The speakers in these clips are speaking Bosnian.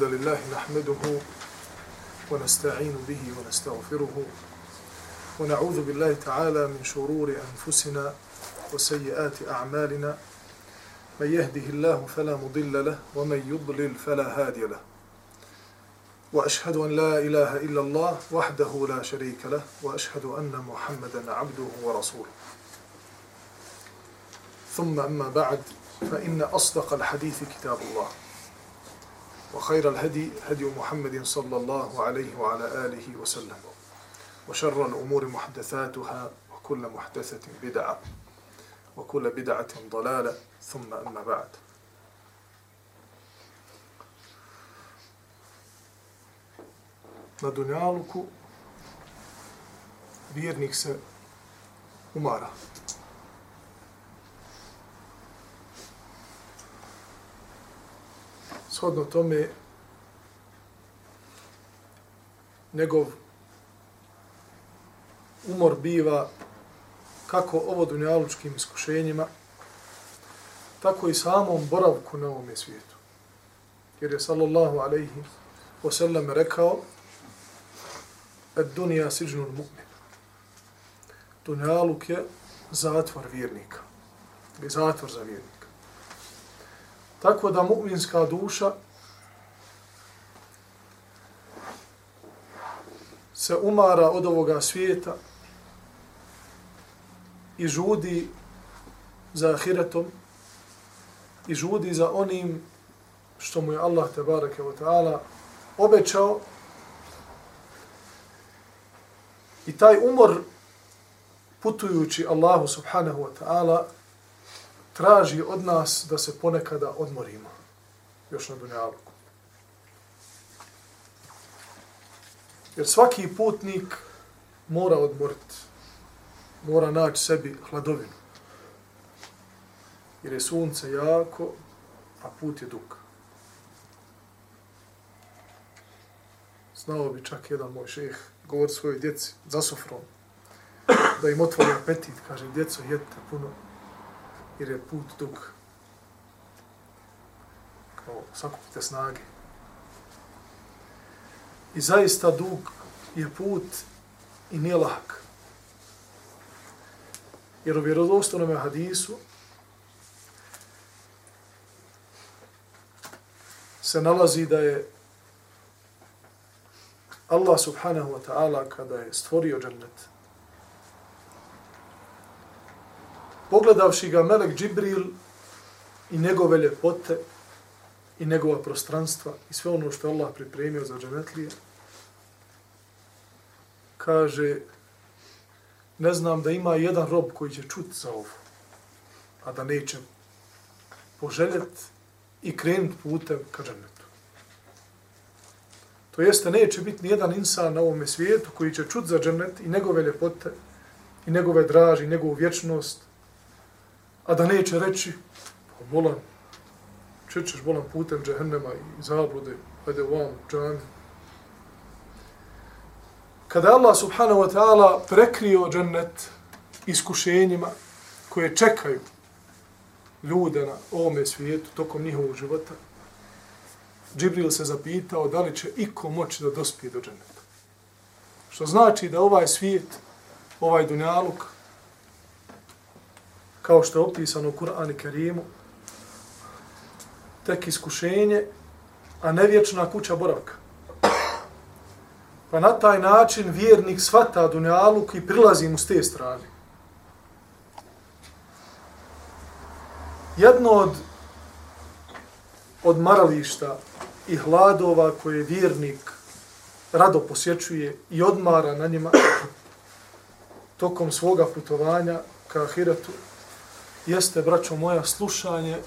الحمد لله نحمده ونستعين به ونستغفره ونعوذ بالله تعالى من شرور أنفسنا وسيئات أعمالنا. من يهده الله فلا مضل له ومن يضلل فلا هادي له. وأشهد أن لا إله إلا الله وحده لا شريك له وأشهد أن محمدا عبده ورسوله. ثم أما بعد فإن أصدق الحديث كتاب الله. وخير الهدي هدي محمد صلى الله عليه وعلى آله وسلم وشر الأمور محدثاتها وكل محدثة بدعة وكل بدعة ضلالة ثم أما بعد Na Dunjaluku vjernik se umara. Shodno tome njegov umor biva kako ovo dunjalučkim iskušenjima, tako i samom boravku na ovome svijetu. Jer je sallallahu alaihi wasallam rekao et dunija siđnul mu'min. Dunjaluk je zatvor vjernika. Je zatvor za vjernika. Tako da mu'minska duša se umara od ovoga svijeta i žudi za ahiretom i žudi za onim što mu je Allah te barake wa ta'ala obećao. I taj umor putujući Allahu subhanahu wa ta'ala traži od nas da se ponekada odmorimo, još na dunjaluku. Jer svaki putnik mora odmoriti, mora naći sebi hladovinu. Jer je sunce jako, a put je dug. Znao bi čak jedan moj šeh govor svojoj djeci za sofrom, da im otvori apetit, kaže, djeco, jedite puno jer je put dug. Kao sakupite snage. I zaista dug je put i nije lahak. Jer u vjerozostanom hadisu se nalazi da je Allah subhanahu wa ta'ala kada je stvorio džennet, pogledavši ga Melek Džibril i njegove ljepote i njegova prostranstva i sve ono što je Allah pripremio za džanetlije, kaže, ne znam da ima jedan rob koji će čuti za ovo, a da neće poželjet i krenut putem ka džanetu. To jeste, neće biti nijedan insan na ovome svijetu koji će čuti za džanet i njegove ljepote i njegove draži, i njegovu vječnost, a da neće reći, pa bolan, čečeš bolan putem džehennema i zablude, hajde u vam, džami. Kada Allah subhanahu wa ta'ala prekrio džennet iskušenjima koje čekaju ljude na ovome svijetu tokom njihovog života, Džibril se zapitao da li će iko moći da dospije do dženeta. Što znači da ovaj svijet, ovaj dunjaluk, kao što je opisano u Kur'an i Kerimu, tek iskušenje, a ne vječna kuća boravka. Pa na taj način vjernik svata dunjaluk i prilazi mu s te strane. Jedno od od marališta i hladova koje vjernik rado posjećuje i odmara na njima tokom svoga putovanja ka ahiretu jeste, braćo moja, slušanje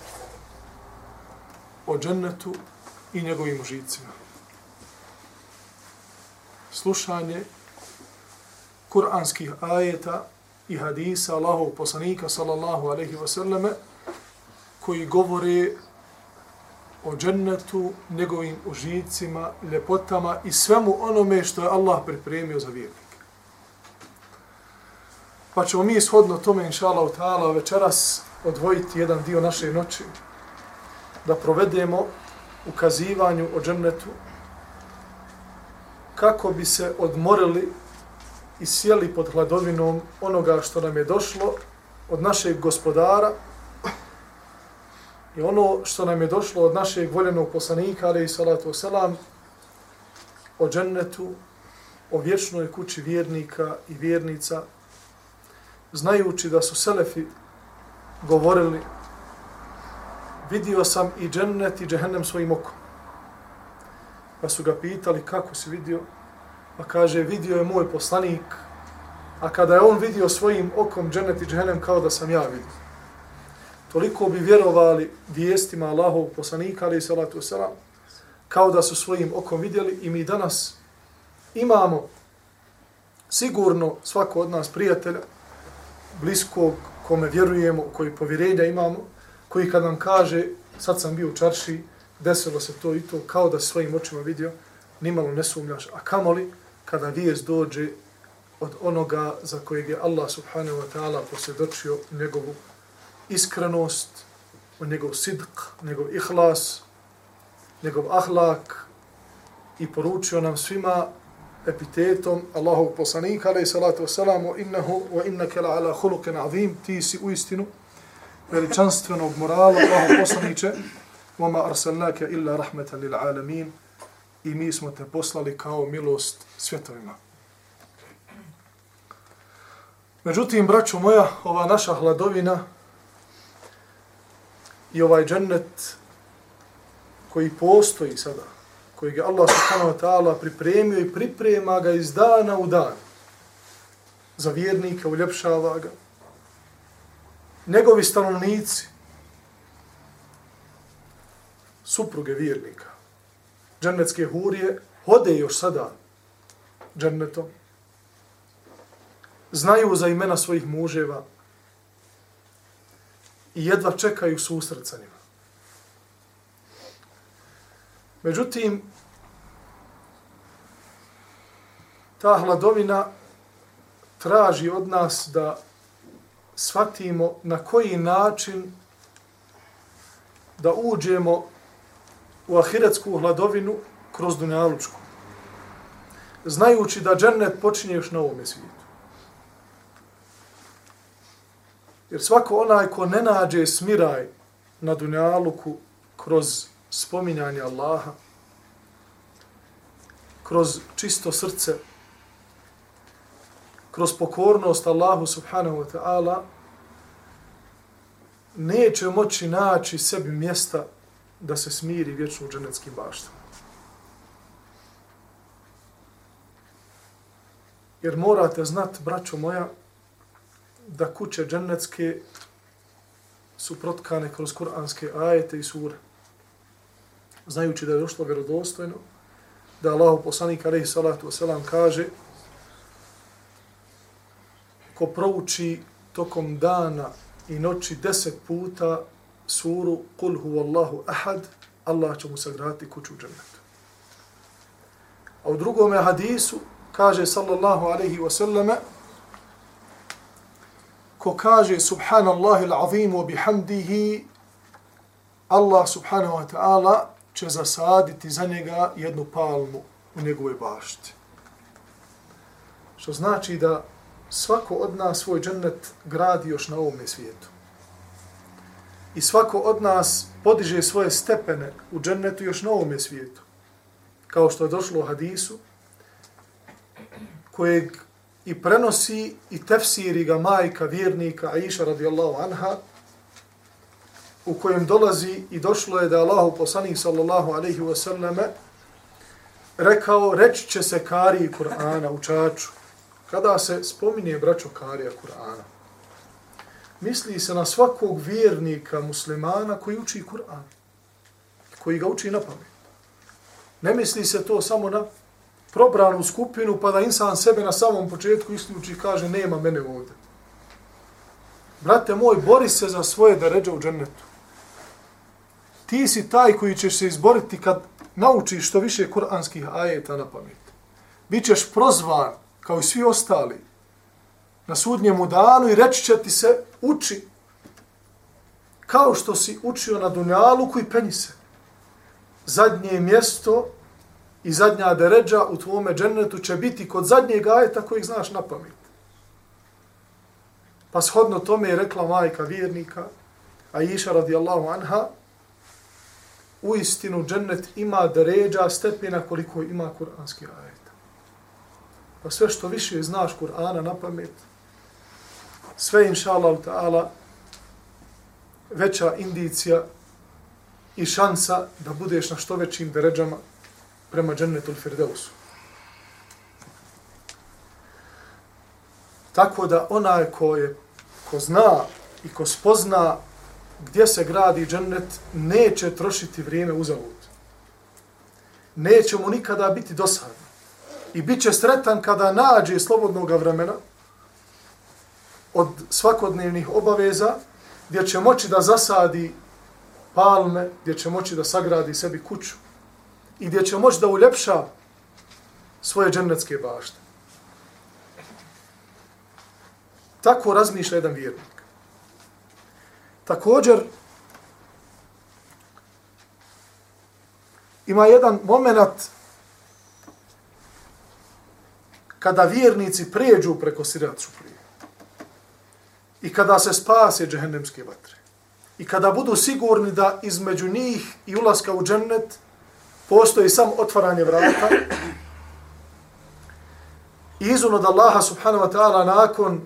o džennetu i njegovim užicima. Slušanje kuranskih ajeta i hadisa Allahov poslanika, sallallahu alaihi wasallame, koji govore o džennetu, njegovim užicima, ljepotama i svemu onome što je Allah pripremio za vjernik. Pa ćemo mi ishodno tome, inša Allah, ta'ala, večeras odvojiti jedan dio naše noći da provedemo ukazivanju o džennetu kako bi se odmorili i sjeli pod hladovinom onoga što nam je došlo od našeg gospodara i ono što nam je došlo od našeg voljenog poslanika, ali i salatu wasalam, o džennetu, o vječnoj kući vjernika i vjernica, znajući da su selefi govorili vidio sam i džennet i džehennem svojim okom. Pa su ga pitali kako si vidio, pa kaže vidio je moj poslanik, a kada je on vidio svojim okom džennet i džehennem kao da sam ja vidio. Toliko bi vjerovali vijestima Allahov poslanika, ali i salatu wasalam, kao da su svojim okom vidjeli i mi danas imamo sigurno svako od nas prijatelja, bliskog, kome vjerujemo, koji povjerenja imamo, koji kad nam kaže, sad sam bio u čarši, desilo se to i to, kao da svojim očima vidio, nimalo ne sumljaš, a kamoli kada vijest dođe od onoga za kojeg je Allah subhanahu wa ta'ala posvjedočio njegovu iskrenost, njegov sidq, njegov ihlas, njegov ahlak i poručio nam svima epitetom Allahov poslanika, alaih salatu wasalamu, innahu wa innaka la ala khuluqin azim, ti si u istinu veličanstvenog morala Allahov poslaniče, vama ma arsalnaka illa rahmatan lil alamin, i mi smo te poslali kao milost svjetovima. Međutim, braćo moja, ova naša hladovina i ovaj džennet koji postoji sada, koji je Allah subhanahu wa ta'ala pripremio i priprema ga iz dana u dan za vjernike, uljepšava ga. Njegovi stanovnici, supruge vjernika, džennetske hurije, hode još sada džennetom, znaju za imena svojih muževa i jedva čekaju susret sa njima. Međutim, ta hladovina traži od nas da shvatimo na koji način da uđemo u ahiretsku hladovinu kroz dunjalučku. Znajući da džennet počinje još na ovom svijetu. Jer svako onaj ko ne nađe smiraj na dunjaluku kroz spominjanje Allaha, kroz čisto srce, kroz pokornost Allahu subhanahu wa ta'ala, neće moći naći sebi mjesta da se smiri vječno u dženeckim baštama. Jer morate znat, braćo moja, da kuće dženecke su protkane kroz kuranske ajete i sure. Znajući da je došlo vjerodostojno, da Allah poslanik alaihi salatu wasalam kaže ko prouči tokom dana i noći deset puta suru Kul hu Allahu ahad, Allah će mu sagraditi kuću u džennetu. A u drugom hadisu kaže sallallahu alaihi wa ko kaže subhanallahi l'azim wa bihamdihi Allah subhanahu wa ta'ala će zasaditi za njega jednu palmu u njegove bašti. Što znači da svako od nas svoj džennet gradi još na ovom svijetu. I svako od nas podiže svoje stepene u džennetu još na ovom svijetu. Kao što je došlo u hadisu, kojeg i prenosi i tefsiri ga majka vjernika Aisha radijallahu anha, u kojem dolazi i došlo je da Allahu poslanik sallallahu alaihi wa sallame rekao, reći će se kari Kur'ana u čaču, kada se spominje braćo karija Kur'ana. Misli se na svakog vjernika muslimana koji uči Kur'an, koji ga uči na pamet. Ne misli se to samo na probranu skupinu, pa da insan sebe na samom početku isključi i kaže nema mene ovdje. Brate moj, bori se za svoje da ređe u džennetu. Ti si taj koji ćeš se izboriti kad naučiš što više kuranskih ajeta na pamet. Bićeš prozvan kao i svi ostali, na sudnjemu danu i reći će ti se, uči, kao što si učio na Dunjaluku i penji se. zadnje mjesto i zadnja deređa u tvome džennetu će biti kod zadnjeg ajeta kojeg znaš na pamet. Pa shodno tome je rekla majka vjernika, a iša radijallahu anha, u istinu džennet ima deređa stepena koliko ima kuranski ajeta. Pa sve što više znaš Kur'ana na pamet, sve inša Allah ta'ala veća indicija i šansa da budeš na što većim deređama prema džennetu firdeusu. Tako da onaj ko je, ko zna i ko spozna gdje se gradi džennet, neće trošiti vrijeme uzavut. Neće mu nikada biti dosadno. I bit će sretan kada nađe slobodnog vremena od svakodnevnih obaveza, gdje će moći da zasadi palme, gdje će moći da sagradi sebi kuću i gdje će moći da uljepša svoje džennetske bašte. Tako razmišlja jedan vjernik. Također, ima jedan moment kada vjernici prijeđu preko siracu prije. I kada se spase džehennemske vatre. I kada budu sigurni da između njih i ulaska u džennet postoji sam otvaranje vrata. I izun od Allaha subhanahu wa ta'ala nakon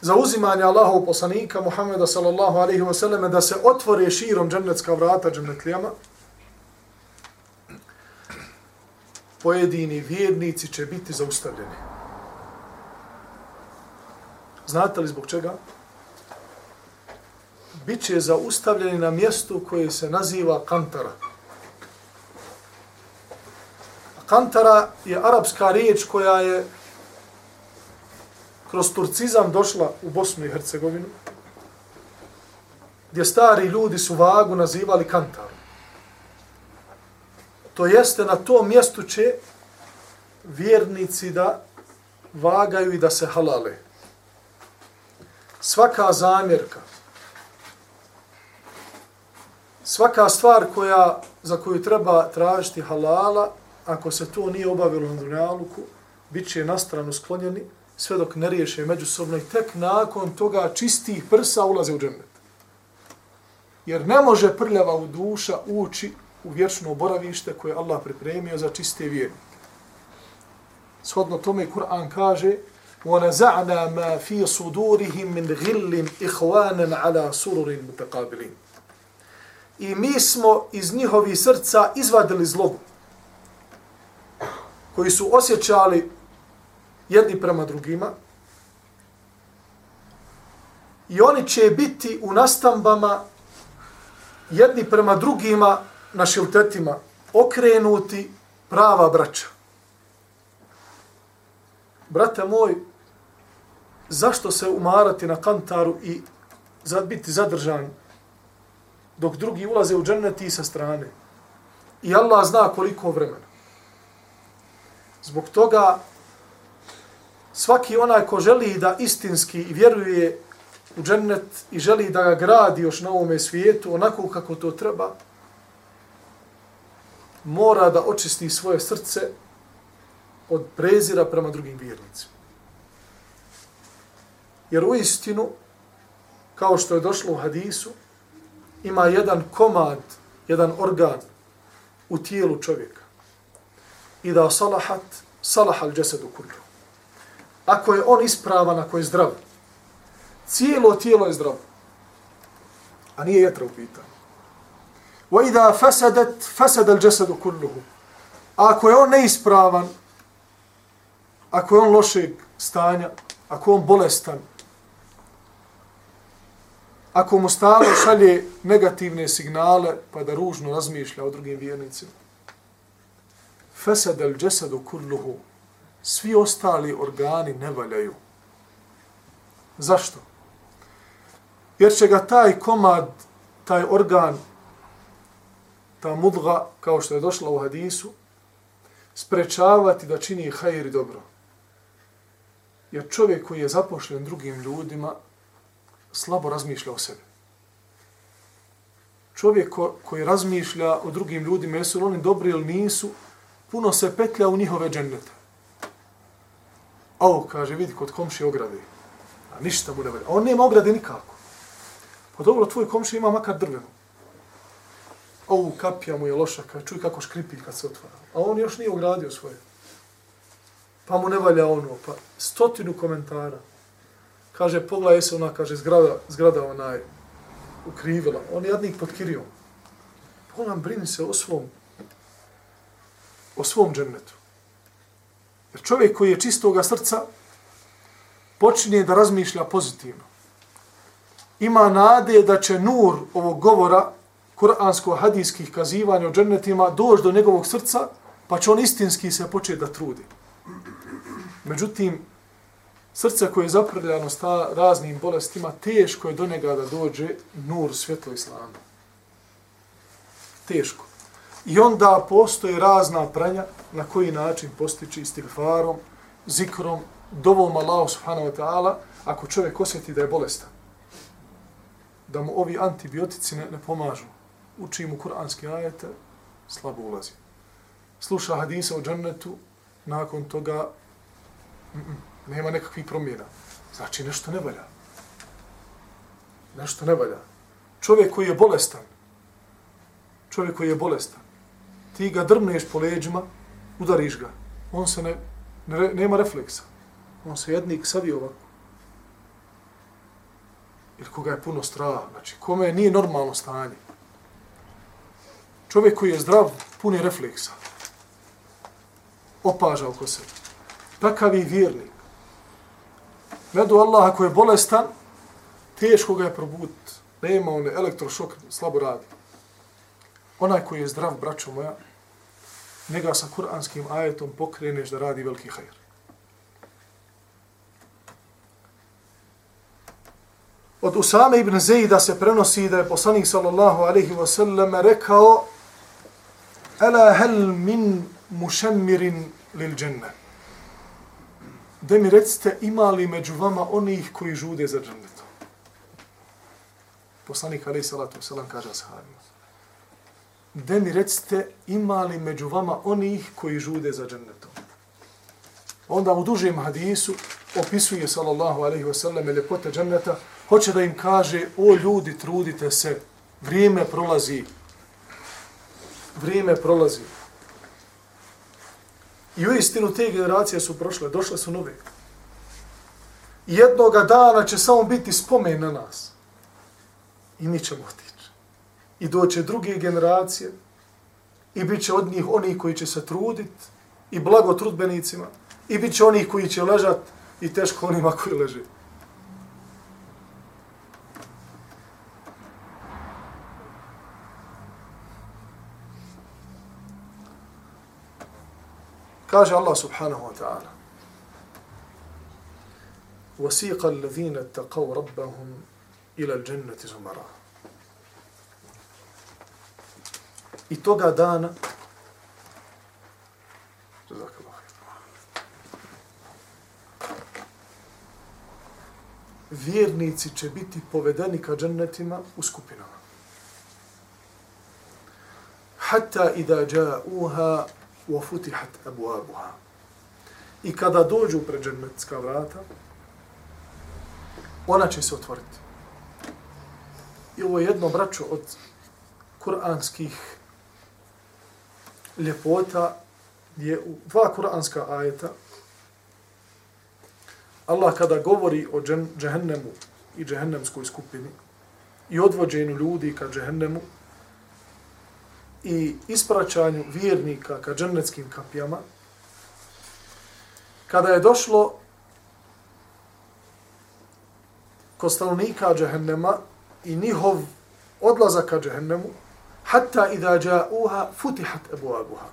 zauzimanje Allahov poslanika Muhammeda sallallahu alaihi wa sallam da se otvore širom džennetska vrata džennetlijama pojedini vjernici će biti zaustavljeni. Znate li zbog čega? Biće zaustavljeni na mjestu koje se naziva Kantara. Kantara je arapska riječ koja je kroz turcizam došla u Bosnu i Hercegovinu, gdje stari ljudi su vagu nazivali Kantaru. To jeste na tom mjestu će vjernici da vagaju i da se halale. Svaka zamjerka, svaka stvar koja, za koju treba tražiti halala, ako se to nije obavilo na dunjaluku, bit će na stranu sklonjeni, sve dok ne riješe međusobno i tek nakon toga čistih prsa ulaze u džennet. Jer ne može prljava u duša ući u vječno boravište koje Allah pripremio za čiste vjernike. Shodno tome Kur'an kaže وَنَزَعْنَا مَا فِي صُدُورِهِمْ مِنْ غِلٍ إِخْوَانًا عَلَى سُرُرٍ مُتَقَابِلِينَ I mi smo iz njihovih srca izvadili zlobu koji su osjećali jedni prema drugima i oni će biti u nastambama jedni prema drugima na šiltetima okrenuti prava braća. Brate moj, zašto se umarati na kantaru i biti zadržan dok drugi ulaze u dženneti sa strane? I Allah zna koliko vremena. Zbog toga svaki onaj ko želi da istinski vjeruje u džennet i želi da ga gradi još na ovome svijetu onako kako to treba, mora da očisti svoje srce od prezira prema drugim vjernicima. Jer u istinu, kao što je došlo u hadisu, ima jedan komad, jedan organ u tijelu čovjeka. I da salahat, salahal džesedu kullu ako je on ispravan, ako je zdrav, cijelo tijelo je zdravo. A nije jetra u pitanju. وَإِذَا فَسَدَتْ فَسَدَ الْجَسَدُ كُلُّهُ Ako je on neispravan, ako je on lošeg stanja, ako je on bolestan, ako mu stalo šalje negativne signale, pa da ružno razmišlja o drugim vjernicima, فَسَدَ الْجَسَدُ كُلُّهُ svi ostali organi ne valjaju. Zašto? Jer će ga taj komad, taj organ, ta mudga, kao što je došla u hadisu, sprečavati da čini hajir i dobro. Jer čovjek koji je zapošljen drugim ljudima, slabo razmišlja o sebi. čovjek ko, koji razmišlja o drugim ljudima, jesu li oni dobri ili nisu, puno se petlja u njihove džennete. A ovo kaže, vidi, kod komši ograde. A ništa mu ne valja. A on nema ograde nikako. Pa dobro, tvoj komši ima makar drvenu. Ovu kapija mu je loša, kad čuj kako škripi kad se otvara. A on još nije ogradio svoje. Pa mu ne valja ono, pa stotinu komentara. Kaže, pogledaj se ona, kaže, zgrada, zgrada onaj ukrivila. On je jadnik pod kirijom. Pa brini se o svom, o svom džennetu. Čovjek koji je čistoga srca počinje da razmišlja pozitivno. Ima nade da će nur ovog govora kuransko-hadijskih kazivanja o džennetima doći do njegovog srca, pa će on istinski se početi da trudi. Međutim, srce koje je zaprljano sta raznim bolestima, teško je do njega da dođe nur svjetlo islama. Teško. I onda postoje razna pranja na koji način postići istighfarom, zikrom, dovom Allahu subhanahu wa ta'ala, ako čovjek osjeti da je bolestan. Da mu ovi antibiotici ne, ne pomažu. Uči mu kuranski ajete, slabo ulazi. Sluša hadisa o džennetu, nakon toga mm -mm, nema nekakvih promjena. Znači nešto ne valja. Nešto ne valja. Čovjek koji je bolestan, čovjek koji je bolestan, ti ga drmneš po leđima, udariš ga. On se ne, ne, nema refleksa. On se jednik savi ovako. Ili koga je puno straha. Znači, kome nije normalno stanje. Čovjek koji je zdrav, pun je refleksa. Opaža oko sebe. Takav je vjernik. Ne Allah ako je bolestan, teško ga je probuditi. Nema one elektrošok, slabo radi. Onaj koji je zdrav, braćo moja, njega sa kuranskim ajetom pokreneš da radi veliki hajr. Od Usame ibn Zejda se prenosi da je poslanik sallallahu alaihi wa sallam rekao Ela hel min mušemmirin lil dženne. Da mi recite ima li među vama onih koji žude za džennetom. Poslanik alaihi salatu wa sallam kaže ashabima gde mi recite ima li među vama onih koji žude za džennetom. Onda u dužem hadisu opisuje sallallahu alaihi wa sallam ljepote dženneta, hoće da im kaže, o ljudi, trudite se, vrijeme prolazi, vrijeme prolazi. I u istinu te generacije su prošle, došle su nove. Jednoga dana će samo biti spomen na nas. I mi ćemo otići i doće druge generacije i bit će od njih oni koji će se trudit i blago trudbenicima i bit će oni koji će ležat i teško onima koji leže. Kaže Allah subhanahu wa ta'ala وَسِيقَ الَّذِينَ اتَّقَوْ رَبَّهُمْ إِلَى الْجَنَّةِ زُمَرَهُ I toga dana vjernici će biti povedeni ka džennetima u skupinama. Hatta ida ja'uha wa futihat abwabuha. I kada dođu pred džennetska vrata, ona će se otvoriti. I ovo je jedno braćo od kuranskih ljepota je u dva kuranska ajeta. Allah kada govori o džen, džehennemu i džehennemskoj skupini i odvođenju ljudi ka džehennemu i ispraćanju vjernika ka džennetskim kapijama, kada je došlo kod stanovnika džehennema i njihov odlazak ka džehennemu, hatta idha ja'uha futihat abwabuha.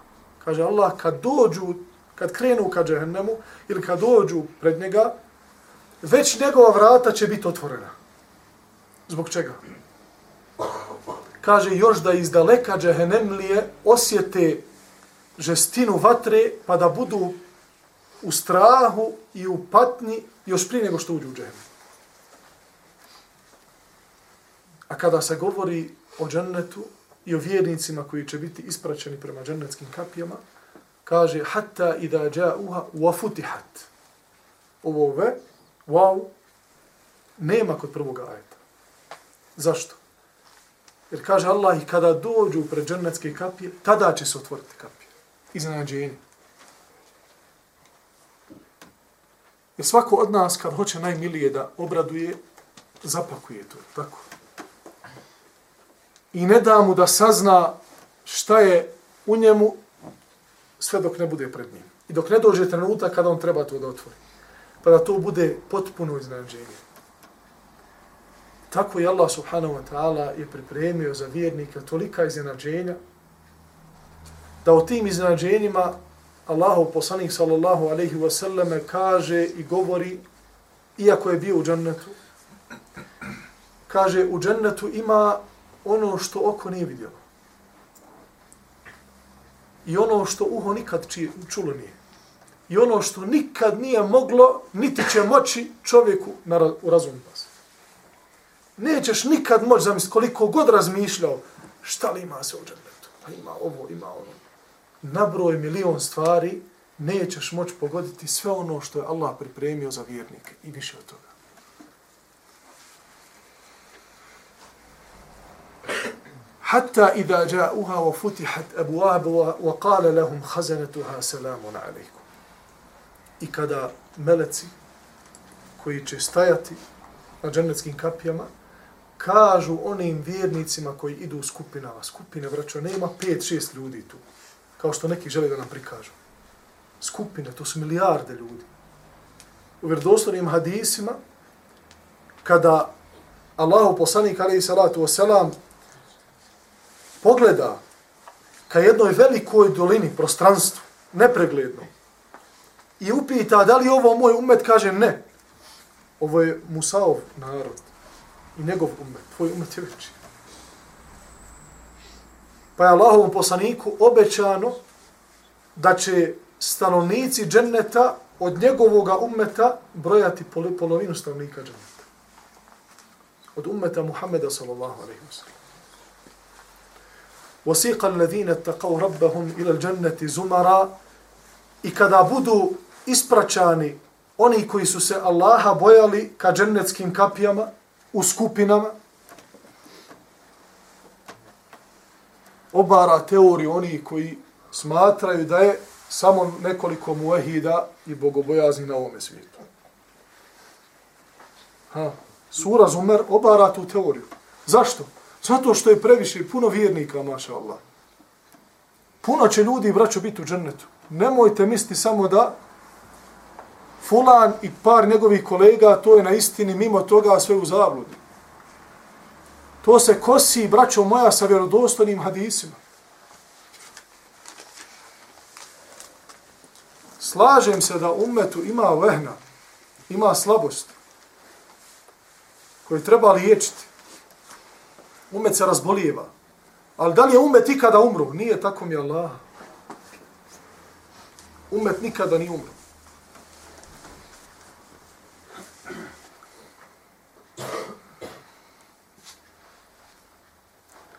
Kaže Allah kad dođu kad krenu ka džehennemu ili kad dođu pred njega već njegova vrata će biti otvorena. Zbog čega? Kaže još da iz daleka džehennemlije osjete žestinu vatre pa da budu u strahu i u patnji još prije nego što uđu u džehennem. A kada se govori o džennetu i o vjernicima koji će biti ispraćeni prema džennetskim kapijama, kaže hatta idha ja'uha wa futihat. Ovo ve, wow, nema kod prvog ajeta. Zašto? Jer kaže Allah i kada dođu pred džennetske kapije, tada će se otvoriti kapije. Iznenađenje. Jer svako od nas kad hoće najmilije da obraduje, zapakuje to. Tako. I ne da mu da sazna šta je u njemu sve dok ne bude pred njim. I dok ne dođe trenutak kada on treba to da otvori. Pa da to bude potpuno iznenađenje. Tako je Allah subhanahu wa ta'ala je pripremio za vjernika tolika iznenađenja da o tim iznenađenjima Allahu poslanik sallallahu alaihi wa sallam kaže i govori iako je bio u džennetu kaže u džennetu ima ono što oko nije vidjelo i ono što uho nikad či, čulo nije i ono što nikad nije moglo niti će moći čovjeku na, u razum pas. Nećeš nikad moći zamisliti koliko god razmišljao šta li ima se u džennetu. Pa ima ovo, ima ono. Nabroj milion stvari nećeš moći pogoditi sve ono što je Allah pripremio za vjernike i više od toga. Hatta idha ja'uha wa futihat abwabuha wa qala lahum khazanatuha salamun alaykum. I kada meleci koji će stajati na džennetskim kapijama kažu onim vjernicima koji idu u skupinama, skupine vraća, nema pet, šest ljudi tu, kao što neki žele da nam prikažu. Skupine, to su milijarde ljudi. U vjerodostojnim hadisima, kada Allahu poslanik, alaihi salatu wasalam, pogleda ka jednoj velikoj dolini, prostranstvu, nepregledno, i upita da li ovo moj umet, kaže ne. Ovo je Musaov narod i njegov umet, tvoj umet je veći. Pa je Allahovom poslaniku obećano da će stanovnici dženneta od njegovog umeta brojati polovinu stanovnika dženneta. Od umeta Muhammeda sallallahu alaihi wa sallam. وَسِيقَ الَّذِينَ اتَّقَوْ رَبَّهُمْ إِلَى الْجَنَّةِ زُمَرًا I kada budu ispraćani oni koji su se Allaha bojali ka džennetskim kapijama, u skupinama, obara teoriju oni koji smatraju da je samo nekoliko muehida i bogobojazni na ovome svijetu. Ha. Sura Zumer obara tu teoriju. Zašto? Zato što je previše puno vjernika, maša Allah. Puno će ljudi, braćo, biti u džennetu. Nemojte misliti samo da fulan i par njegovih kolega, to je na istini, mimo toga sve u zabludi. To se kosi, braćo moja, sa vjerodostojnim hadisima. Slažem se da umetu ima vehna, ima slabost, koju treba liječiti. Umet se razbolijeva. Ali da li je umet ikada umro? Nije tako mi Allah. Umet nikada nije umro.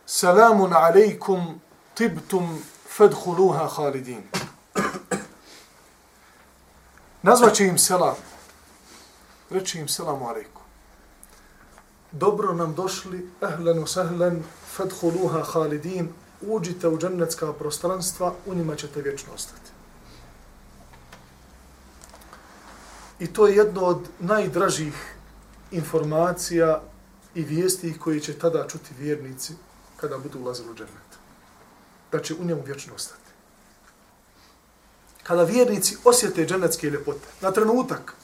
Selamun alejkum tibtum fadkhuluha khalidin. Nazvaće im selam. Reći im selamu alejkum. Dobro nam došli, ehlen usahlen, fedhuluha khalidin. Uđite u džennetska prostranstva, u njima ćete vječno ostati. I to je jedno od najdražih informacija i vijesti koje će tada čuti vjernici kada budu ulazili u džennet. Da će u njemu vječno ostati. Kada vjernici osjete džennetske ljepote, na trenutak,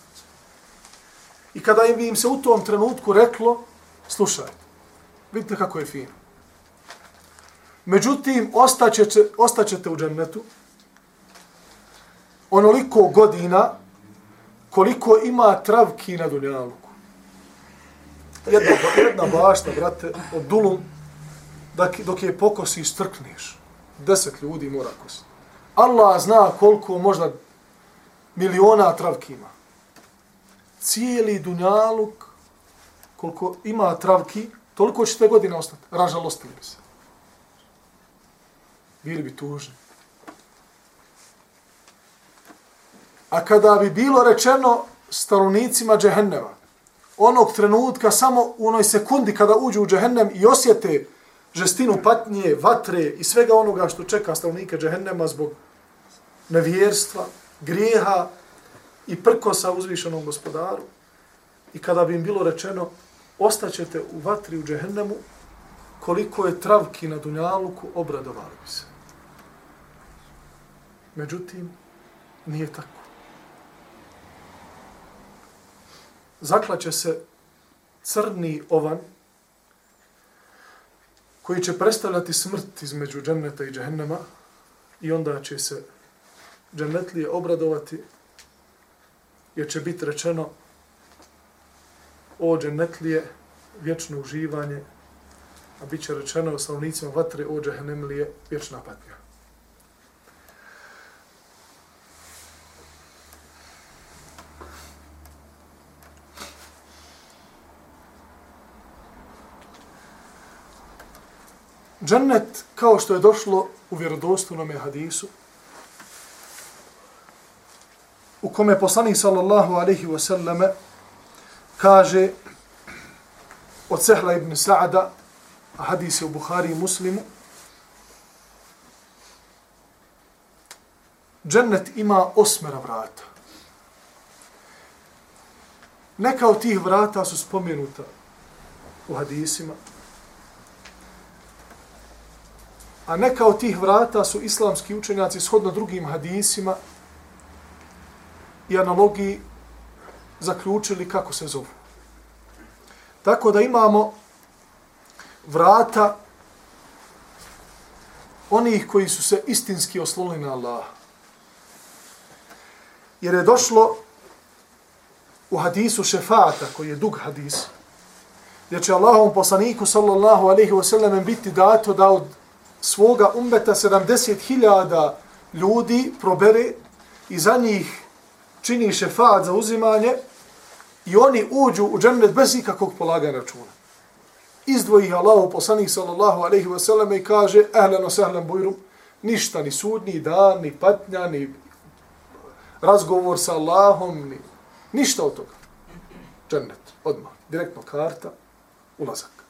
i kada im, im se u tom trenutku reklo, slušaj, vidite kako je fino. Međutim, ostaćete, ostaćete u džennetu onoliko godina koliko ima travki na dunjaluku. Jedna, jedna bašta, brate, od dulum dok je pokosi i strkneš. Deset ljudi mora kositi. Allah zna koliko možda miliona travki ima. Cijeli dunjaluk, koliko ima travki, Toliko ćete godina ostati. Ražalostili bi se. Bili bi tužni. A kada bi bilo rečeno stanovnicima džehenneva, onog trenutka, samo u onoj sekundi kada uđu u džehennem i osjete žestinu patnje, vatre i svega onoga što čeka stanovnike džehennema zbog nevjerstva, grijeha i prkosa uzvišenom gospodaru. I kada bi im bilo rečeno, ostaćete u vatri u džehennemu, koliko je travki na Dunjaluku, obradovali bi se. Međutim, nije tako. zaklaće se crni ovan koji će predstavljati smrt između dženneta i džehennema i onda će se džennetlije obradovati jer će biti rečeno o džennetlije vječno uživanje a bit će rečeno osnovnicima vatre o džehennemlije vječna patnja. Džennet, kao što je došlo u vjerodostojnom hadisu, u kome poslanik sallallahu alaihi wa sallame kaže od Sehla ibn Sa'ada, a hadis je u Buhari i Muslimu, Džennet ima osmera vrata. Neka od tih vrata su spomenuta u hadisima, A neka od tih vrata su islamski učenjaci shodno drugim hadisima i analogiji zaključili kako se zovu. Tako da imamo vrata onih koji su se istinski oslonili na Allah. Jer je došlo u hadisu šefata, koji je dug hadis, gdje će Allahom poslaniku sallallahu alaihi wasallam biti dato da od svoga umbeta 70.000 ljudi probere i za njih čini šefat za uzimanje i oni uđu u džennet bez ikakvog polaga računa. Izdvoji ih Allahu poslanih sallallahu alaihi wa sallam i kaže ehlen osehlen bujrum, ništa, ni sud, ni dan, ni patnja, ni razgovor sa Allahom, ni, ništa od toga. Džennet, odmah, direktno karta, ulazak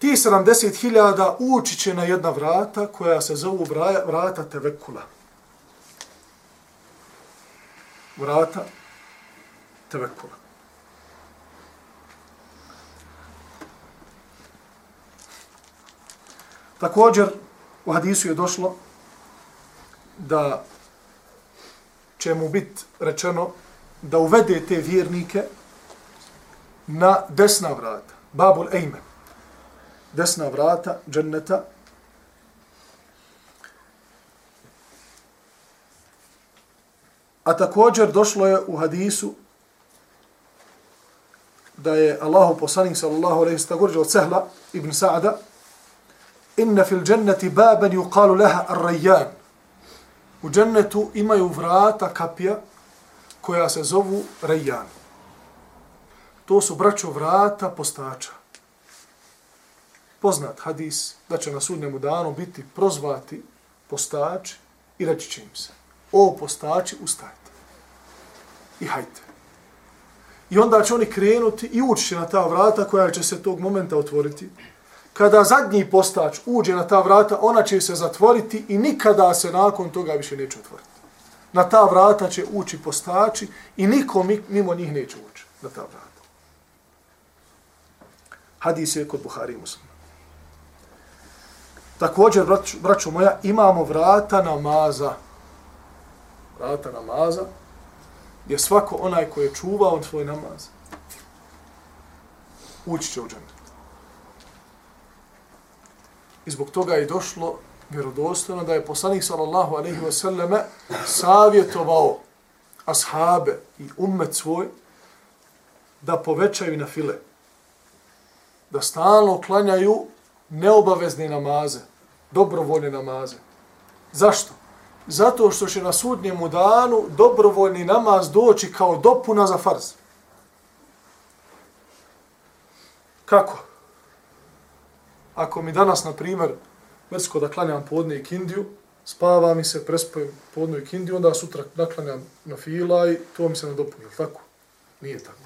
ti 70.000 ući će na jedna vrata koja se zovu vrata Tevekula. Vrata Tevekula. Također u hadisu je došlo da će mu biti rečeno da uvede te vjernike na desna vrata, Babul Ejmen desna vrata dženneta A također došlo je u hadisu da je Allahu poslanik sallallahu alejhi ve sellem od Sehla ibn Sa'da inna fil jannati baban yuqalu laha ar-rayyan. U džennetu imaju vrata kapija koja se zovu Rayyan. To su braćo vrata postača. Poznat hadis da će na sudnjemu danu biti prozvati postači i reći će im se o postači ustajte i hajte. I onda će oni krenuti i ući na ta vrata koja će se tog momenta otvoriti. Kada zadnji postač uđe na ta vrata, ona će se zatvoriti i nikada se nakon toga više neće otvoriti. Na ta vrata će ući postači i niko mimo njih neće ući na ta vrata. Hadis je kod Buhari muslima. Također, braćo, braćo moja, imamo vrata namaza. Vrata namaza je svako onaj koji je čuvao svoj namaz. Ući će u džennet. I zbog toga je došlo vjerodostojno da je poslanik sallallahu alaihi wa sallame savjetovao ashabe i ummet svoj da povećaju na file. Da stalno klanjaju neobavezne namaze dobrovoljne namaze. Zašto? Zato što će na sudnjemu danu dobrovoljni namaz doći kao dopuna za farz. Kako? Ako mi danas, na primjer, mrsko da klanjam podne i kindiju, spava mi se, prespajem podnu i kindiju, onda sutra naklanjam na fila i to mi se ne ili tako? Nije tako.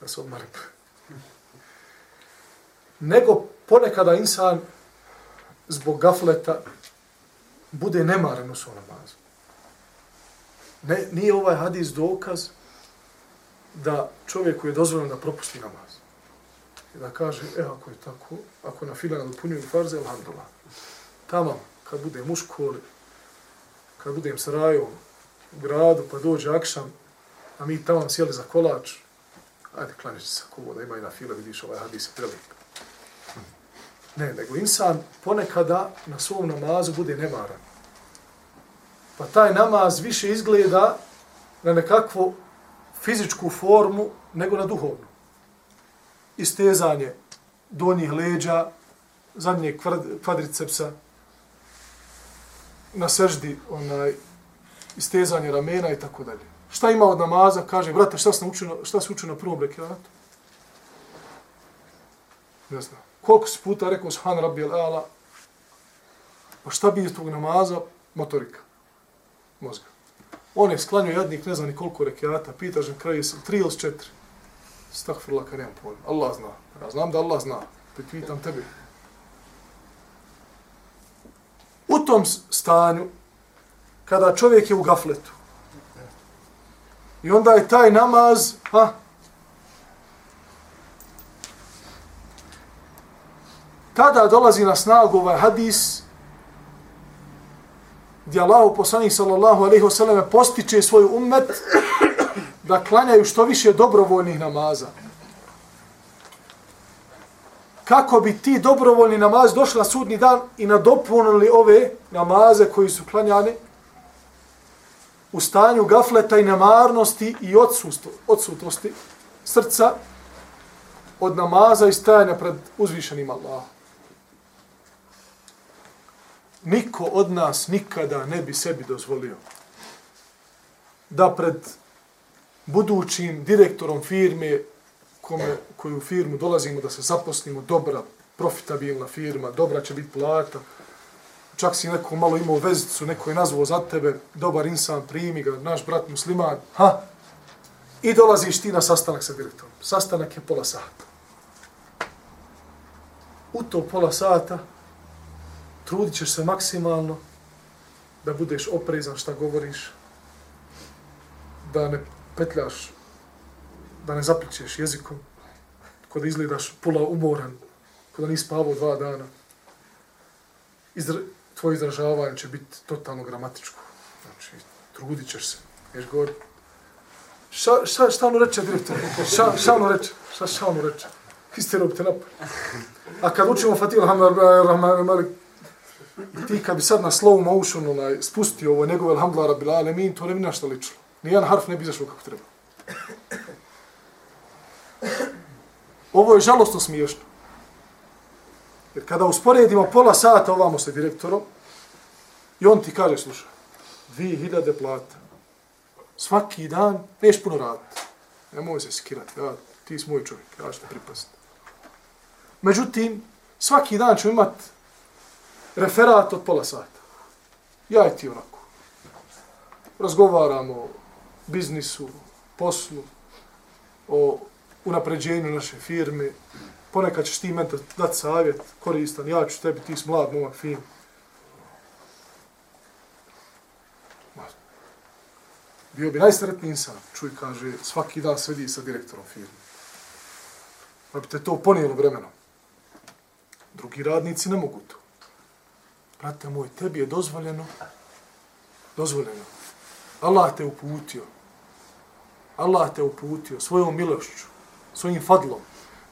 Da se odmarim. Nego ponekada insan zbog gafleta bude nemaran u svom namazu. Ne, nije ovaj hadis dokaz da čovjeku je dozvoljeno da propusti namaz. I da kaže, e, ako je tako, ako na fila nadopunjuju farze, alhamdulillah. Tamo, kad bude u školi, kad budem s rajom u gradu, pa dođe akšam, a mi tamo sjeli za kolač, ajde, klanješ se ako da ima i na fila, vidiš ovaj hadis je. Ne, nego insan ponekada na svom namazu bude nemaran. Pa taj namaz više izgleda na nekakvu fizičku formu nego na duhovnu. Istezanje donjih leđa, zadnje kvadricepsa, na seždi onaj, istezanje ramena i tako dalje. Šta ima od namaza? Kaže, brate, šta, sam učio, šta si učio na prvom rekiatu? Ne znam. Koliko si puta rekao Subhan Rabbi al-Ala? Pa šta bi iz tog namaza? Motorika. Mozga. On je sklanio jadnik, ne znam ni koliko rekiata, pitaš na kraju, tri ili četiri. Stahfirullah, kar nemam pojma. Allah zna. Ja znam da Allah zna. Pitam tebi. U tom stanju, kada čovjek je u gafletu, i onda je taj namaz, ha, tada dolazi na snagu ovaj hadis, gdje Allahu poslanik sallallahu alaihi wasallam postiče svoj ummet da klanjaju što više dobrovoljnih namaza. Kako bi ti dobrovoljni namaz došli na sudni dan i nadopunili ove namaze koji su klanjani u stanju gafleta i nemarnosti i odsutnosti srca od namaza i stajanja pred uzvišenim Allahom niko od nas nikada ne bi sebi dozvolio da pred budućim direktorom firme kome, koju firmu dolazimo da se zaposlimo, dobra, profitabilna firma, dobra će biti plata, čak si neko malo imao vezicu, neko je nazvao za tebe, dobar insan, primi ga, naš brat musliman, ha, i dolaziš ti na sastanak sa direktorom. Sastanak je pola sata. U to pola sata trudit ćeš se maksimalno da budeš oprezan šta govoriš, da ne petljaš, da ne zapličeš jezikom, kod da izgledaš pula umoran, kod da nisi spavao dva dana. Izra tvoje izražavanje će biti totalno gramatičko. Znači, trudit ćeš se. Ješ govori. Ša, ša, šta ono reče, direktor? Ša, šta ono reče? Šta, šta ono reče? Isti te napad. A kad učimo Fatih, Rahman, I ti kad bi sad na slow motion onaj, spustio ovo njegove alhamdulillah rabbil alemin, to ne bi našta ličilo. Nijedan harf ne bi izašao kako treba. Ovo je žalostno smiješno. Jer kada usporedimo pola sata ovamo sa direktorom, i on ti kaže, slušaj, dvije hiljade plata, svaki dan, neš puno raditi. Nemoj se skirati, ja, ti si moj čovjek, ja ću te pripasti. Međutim, svaki dan ću imati referat od pola sata. Ja i ti onako. Razgovaramo o biznisu, poslu, o unapređenju naše firme. Ponekad ćeš ti meni dati savjet, koristan, ja ću tebi, ti si mlad, momak, fin. Bio bi najsretniji insan, čuj, kaže, svaki dan svedi sa direktorom firme. Pa bi te to ponijelo vremenom. Drugi radnici ne mogu to. Brate moj, tebi je dozvoljeno, dozvoljeno. Allah te uputio. Allah te uputio svojom milošću, svojim fadlom,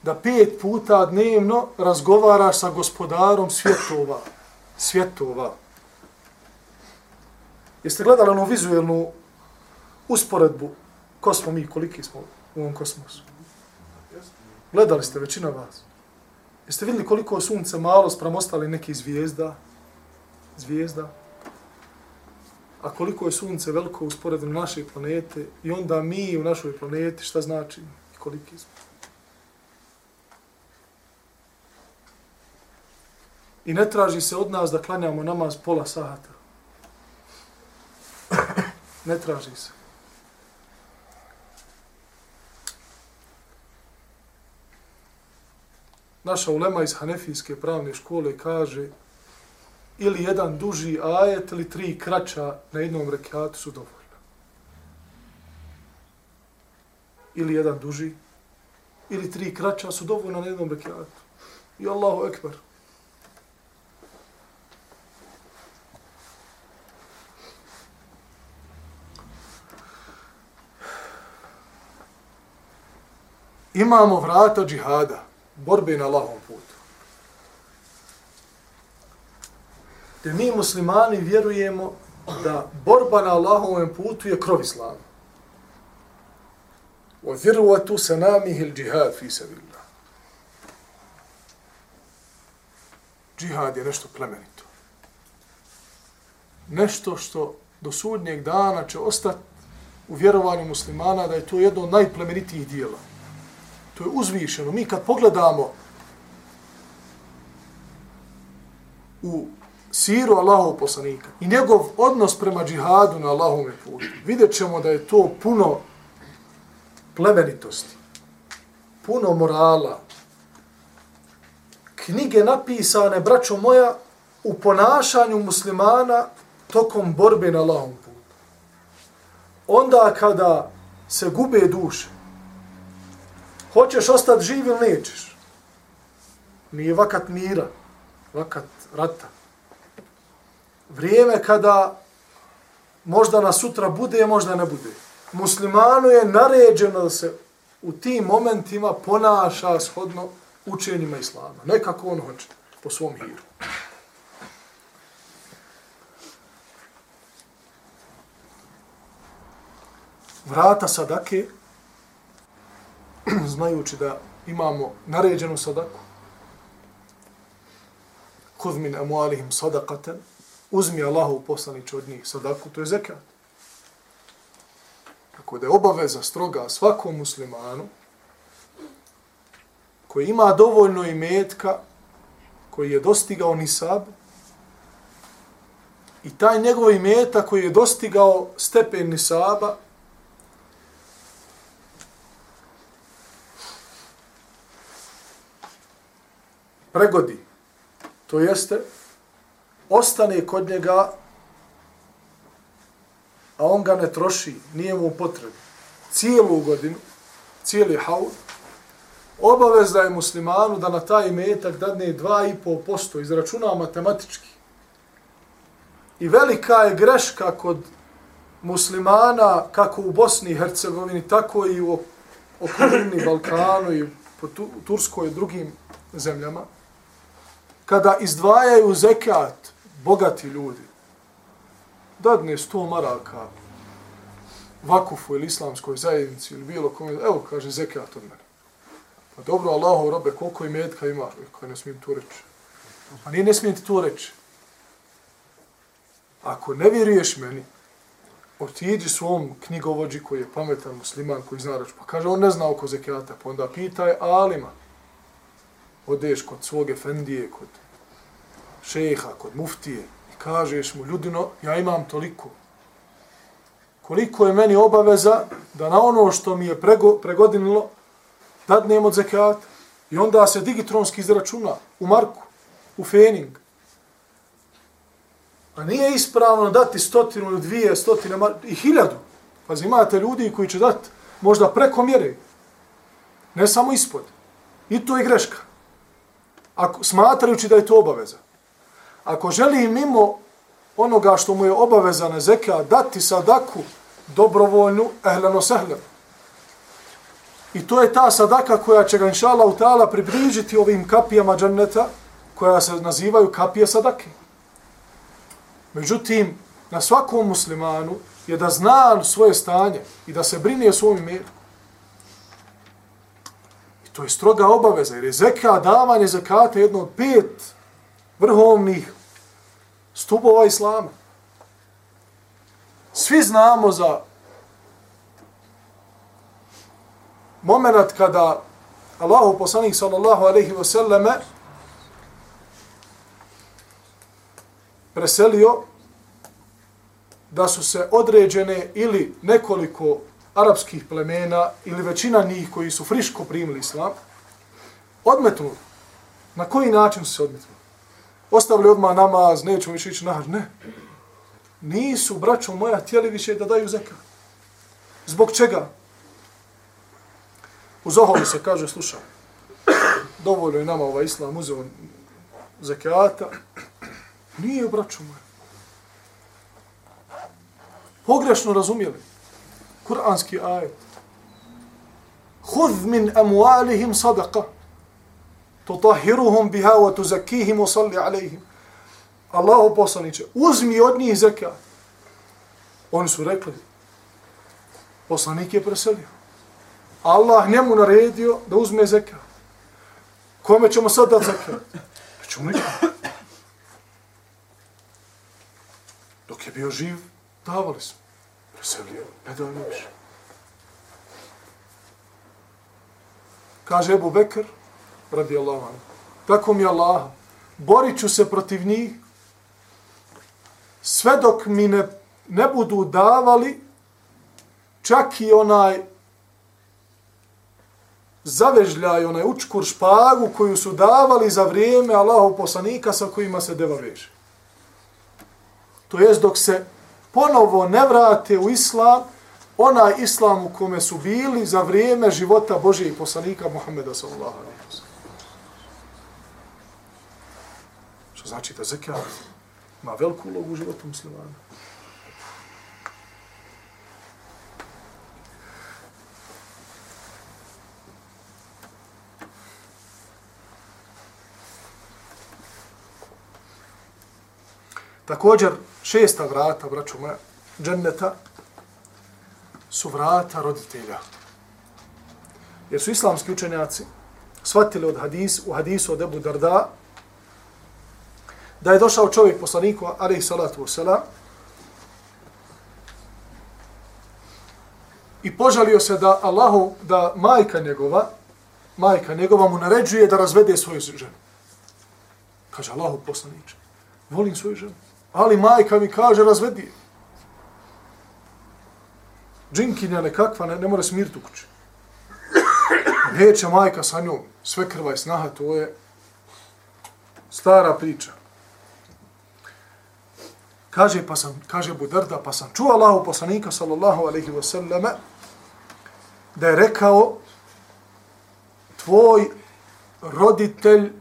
da pet puta dnevno razgovaraš sa gospodarom svjetova. Svjetova. Jeste gledali onu vizuelnu usporedbu ko smo mi, koliki smo u ovom kosmosu? Gledali ste većina vas. Jeste vidjeli koliko sunce malo sprem ostali neki zvijezda? zvijezda, a koliko je sunce veliko usporedno naše planete i onda mi u našoj planeti, šta znači i koliki smo. I ne traži se od nas da klanjamo namaz pola sahata. ne traži se. Naša ulema iz Hanefijske pravne škole kaže ili jedan duži ajet ili tri kraća na jednom rekiatu su dovoljno. Ili jedan duži ili tri kraća su dovoljno na jednom rekiatu. I Allahu ekber. Imamo vrata džihada, borbe na Allahom putu. Te mi muslimani vjerujemo da borba na Allahovom putu je krov islama. Wa zirwatu sanamihi al-jihad fi sabilillah. Džihad je nešto plemenito. Nešto što do sudnjeg dana će ostati u vjerovanju muslimana da je to jedno od najplemenitijih dijela. To je uzvišeno. Mi kad pogledamo u siru Allahov poslanika i njegov odnos prema džihadu na Allahovom putu, vidjet ćemo da je to puno plemenitosti, puno morala, knjige napisane, braćo moja, u ponašanju muslimana tokom borbe na Allahom putu. Onda kada se gube duše, hoćeš ostati živ ili nećeš? Nije vakat mira, vakat rata. Vrijeme kada možda na sutra bude, možda ne bude. Muslimanu je naređeno da se u tim momentima ponaša shodno učenjima Islama. Nekako on hoće, po svom hiru. Vrata sadake znajući da imamo naređenu sadaku, kod min emualihim sadakaten, uzmi Allahu poslanić od njih sadaku, to je zekat. Tako da je obaveza stroga svakom muslimanu koji ima dovoljno imetka, koji je dostigao nisab, i taj njegov imeta koji je dostigao stepen nisaba, pregodi. To jeste, ostane kod njega, a on ga ne troši, nije mu potrebno. Cijelu godinu, cijeli haul, obavezda je muslimanu da na taj metak dadne 2,5% izračuna matematički. I velika je greška kod muslimana, kako u Bosni i Hercegovini, tako i u okolini Balkanu i po Turskoj i drugim zemljama, kada izdvajaju zekat bogati ljudi, dadne sto maraka vakufu ili islamskoj zajednici ili bilo kome, evo kaže zekat od mene. Pa dobro, Allahu robe, koliko i metka ima? Kaj ne smijem to reći. Pa nije ne smijem ti to reći. Ako ne vjeruješ meni, otiđi svom knjigovođi koji je pametan musliman koji zna reći. Pa kaže, on ne zna oko zekijata. Pa onda pitaj Alima odeš kod svog efendije, kod šeha, kod muftije i kažeš mu, ljudino, ja imam toliko. Koliko je meni obaveza da na ono što mi je prego, pregodinilo dadnem od zekata i onda se digitronski izračuna u marku, u fening. A nije ispravno dati stotinu ili dvije stotine i hiljadu. Pazi, imate ljudi koji će dati možda preko mjere. Ne samo ispod. I to je greška ako, smatrajući da je to obaveza. Ako želi mimo onoga što mu je obaveza na zeka dati sadaku dobrovoljnu, ehleno sehlem. I to je ta sadaka koja će ga inša Allah utala približiti ovim kapijama džanneta koja se nazivaju kapije sadake. Međutim, na svakom muslimanu je da zna svoje stanje i da se brine o svom I To je stroga obaveza, jer je zeka, davanje zekata jedno od pet vrhovnih stubova islama. Svi znamo za moment kada Allahu poslanik sallallahu alaihi ve selleme preselio, da su se određene ili nekoliko arapskih plemena ili većina njih koji su friško primili islam, odmetnuli. Na koji način su se odmetnuli? Ostavili odmah namaz, nećemo više ići na Ne. Nisu, braćo moja, htjeli više da daju zekat. Zbog čega? U Zoholu se kaže, slušaj, dovoljno je nama ovaj islam uzeo zekijata. Nije, braćo moja. Pogrešno razumijeli. Kur'anski ajet. Hudh min amualihim sadaqa. Tutahiruhum biha wa tuzakihim wa salli alaihim. Allahu poslaniće, uzmi od njih zekat. Oni su rekli, poslanik je preselio. Allah njemu naredio da uzme zekat. Kome ćemo sad dati zekat? Nećemo nikom. Dok je bio živ, davali smo. Preselio, ne dao više. Kaže Ebu Bekr, radi Allah, tako mi Allah, borit ću se protiv njih, sve dok mi ne, ne budu davali čak i onaj zavežljaj, onaj učkur špagu koju su davali za vrijeme Allahov poslanika sa kojima se deva veže. To jest dok se ponovo ne vrate u islam, onaj islam u kome su bili za vrijeme života Božije poslanika Muhammeda sallallahu alaihi wa sallam. Što znači da zekat ima veliku ulogu u životu muslimana. Također, šesta vrata, braću moja, dženneta, su vrata roditelja. Jer su islamski učenjaci shvatili od hadis, u hadisu od Ebu Darda, da je došao čovjek poslaniku, alaihi salatu wasalam, i požalio se da Allahu, da majka njegova, majka njegova mu naređuje da razvede svoju ženu. Kaže Allahu poslaniče, volim svoju ženu ali majka mi kaže razvedi. Džinkinja nekakva, ne, ne mora smiriti u kući. Neće majka sa njom, sve krva i snaha, to je stara priča. Kaže, pa sam, kaže Budarda, pa sam čuo Allahu poslanika, sallallahu alaihi wa sallame, da je rekao, tvoj roditelj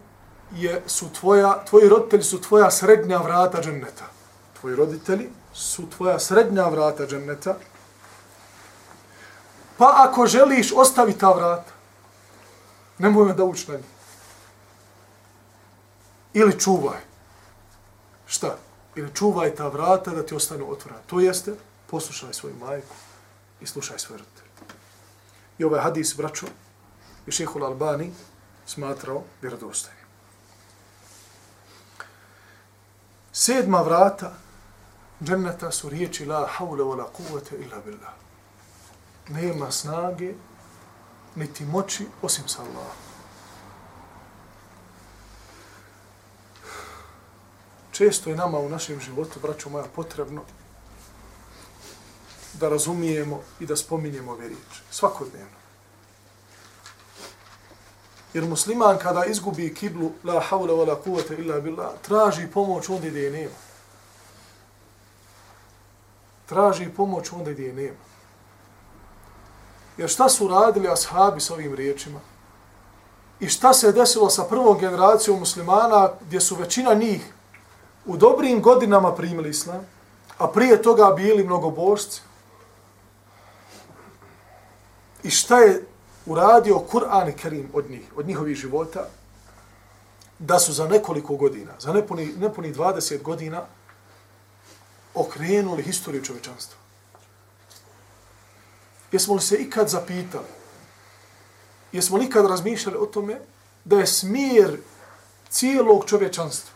je, su tvoja, tvoji roditelji su tvoja srednja vrata dženneta. Tvoji roditelji su tvoja srednja vrata dženneta. Pa ako želiš, ostavi ta vrata. Nemoj me da uči na njih. Ili čuvaj. Šta? Ili čuvaj ta vrata da ti ostanu otvorena. To jeste, poslušaj svoju majku i slušaj svoje roditelje. I ovaj hadis, braćo, i šehol Albani smatrao vjerodostajnim. Sedma vrata dženneta su riječi la haule wa la kuvvete illa billah. Nema snage, niti moći, osim sa Allahom. Često je nama u našem životu, braćo moja, potrebno da razumijemo i da spominjemo ove riječi. Svakodnevno. Jer musliman kada izgubi kiblu, la hawla wa la kuvata illa billah, traži pomoć onda gdje je nema. Traži pomoć onda gdje je nema. Jer šta su radili ashabi s ovim riječima? I šta se desilo sa prvom generacijom muslimana gdje su većina njih u dobrim godinama primili islam, a prije toga bili mnogobožci? I šta je uradio Kur'an i Kerim od njih, od njihovih života, da su za nekoliko godina, za nepuni, nepuni 20 godina, okrenuli historiju čovečanstva. Jesmo li se ikad zapitali, jesmo li ikad razmišljali o tome da je smjer cijelog čovečanstva,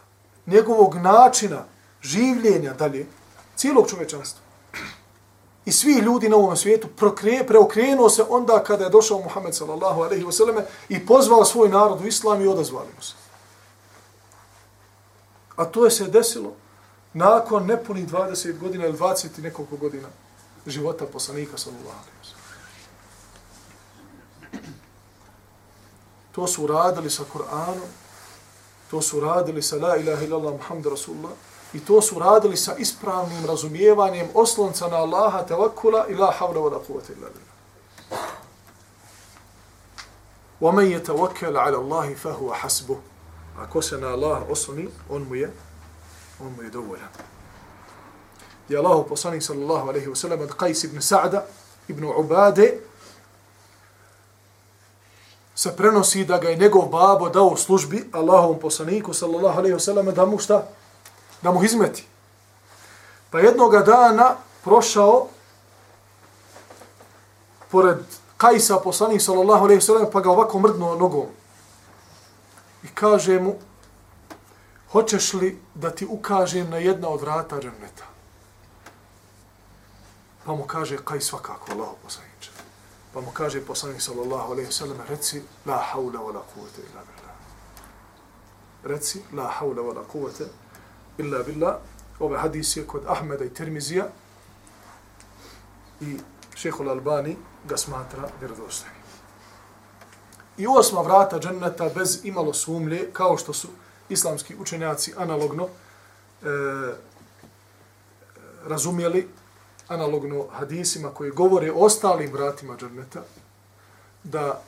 njegovog načina življenja dalje, cijelog čovečanstva, i svi ljudi na ovom svijetu preokrenuo se onda kada je došao Muhammed sallallahu alaihi wa sallam i pozvao svoj narod u islam i odazvali mu se. A to je se desilo nakon nepunih 20 godina ili 20 i nekoliko godina života poslanika sallallahu alaihi wa To su uradili sa Kur'anom, to su uradili sa la ilaha illallah muhammed rasulullah i to su uradili sa ispravnim razumijevanjem oslonca na Allaha tevakkula i la havla wa la kuvata illa billah. وَمَنْ يَتَوَكَّلَ عَلَى اللَّهِ فَهُوَ حَسْبُهُ Ako se na Allah osloni, on mu je, on mu je dovoljan. I Allah poslanik sallallahu alaihi wa sallam od Qais ibn Sa'da ibn Ubade se prenosi da ga je njegov babo dao u službi Allahovom poslaniku sallallahu alejhi ve selleme da mu šta? Da mu izmeti. Pa jednoga dana prošao pored Kajsa poslanik sallallahu alejhi ve sellem pa ga ovako mrdnuo nogom. I kaže mu hoćeš li da ti ukažem na jedna od vrata džerneta? Pa mu kaže Kajs svakako, Allah poslanik Pa mu kaže poslanik sallallahu alaihi sallam, reci, la haula wa la kuvvete illa billah. Reci, la haula wa la kuvvete illa billah. Ove hadis je kod Ahmeda i Tirmizija i šehol Albani ga smatra vjerodostojnim. I osma vrata dženneta bez imalo sumlje, kao što su islamski učenjaci analogno e, razumjeli analogno hadisima koji govore o ostalim vratima dženneta, da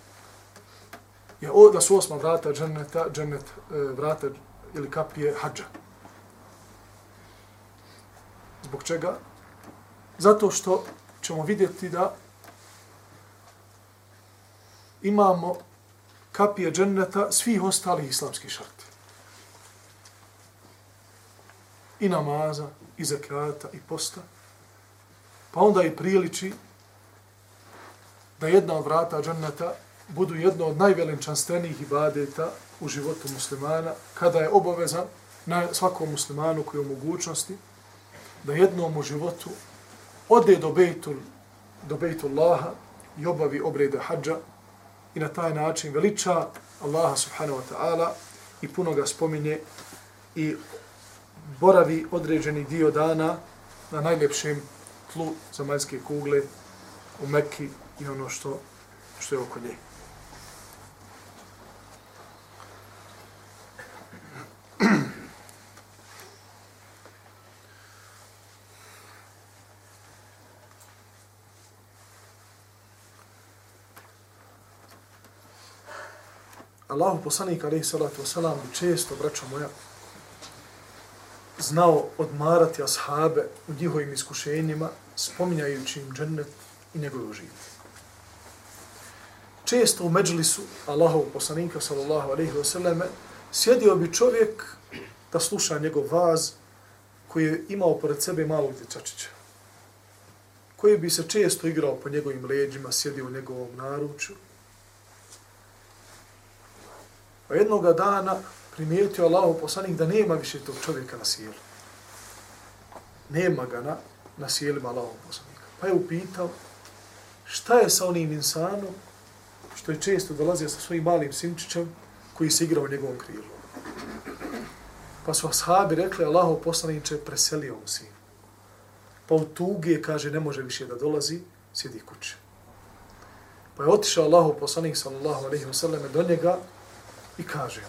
je o, da su osma vrata dženneta, džennet e, vrata ili kapije hađa. Zbog čega? Zato što ćemo vidjeti da imamo kapije dženneta svih ostalih islamskih šarti. I namaza, i zakata, i posta. Pa onda i priliči da jedna od vrata dženneta budu jedno od najvelenčanstvenijih ibadeta u životu muslimana, kada je obavezan na svakom muslimanu koji je u mogućnosti da jednom u životu ode do Bejtul, do Bejtullaha i obavi obrede hađa i na taj način veliča Allaha subhanahu wa ta'ala i puno ga spominje i boravi određeni dio dana na najljepšem tlu zemaljske kugle u Mekki i ono što, što je oko nje. Allahu poslanik alaihi salatu wasalam često braćo moja znao odmarati ashabe u njihovim iskušenjima, spominjajući im džennet i njegovu život. Često u međlisu Allahov poslanika, sallallahu alaihi wa sallame sjedio bi čovjek da sluša njegov vaz koji je imao pored sebe malog dječačića, koji bi se često igrao po njegovim leđima, sjedio u njegovom naručju. A jednoga dana primijetio Allahov poslanik da nema više tog čovjeka na sjelu. Nema ga na, na sjelima Allahov poslanika. Pa je upitao šta je sa onim insanom što je često dolazio sa svojim malim sinčićem koji se igrao u njegovom krilu. Pa su ashabi rekli Allahov poslaniče preselio mu sin. Pa u tugi kaže ne može više da dolazi, sjedi kuće. Pa je otišao Allahov poslanik sallallahu alaihi wa sallam do njega i kaže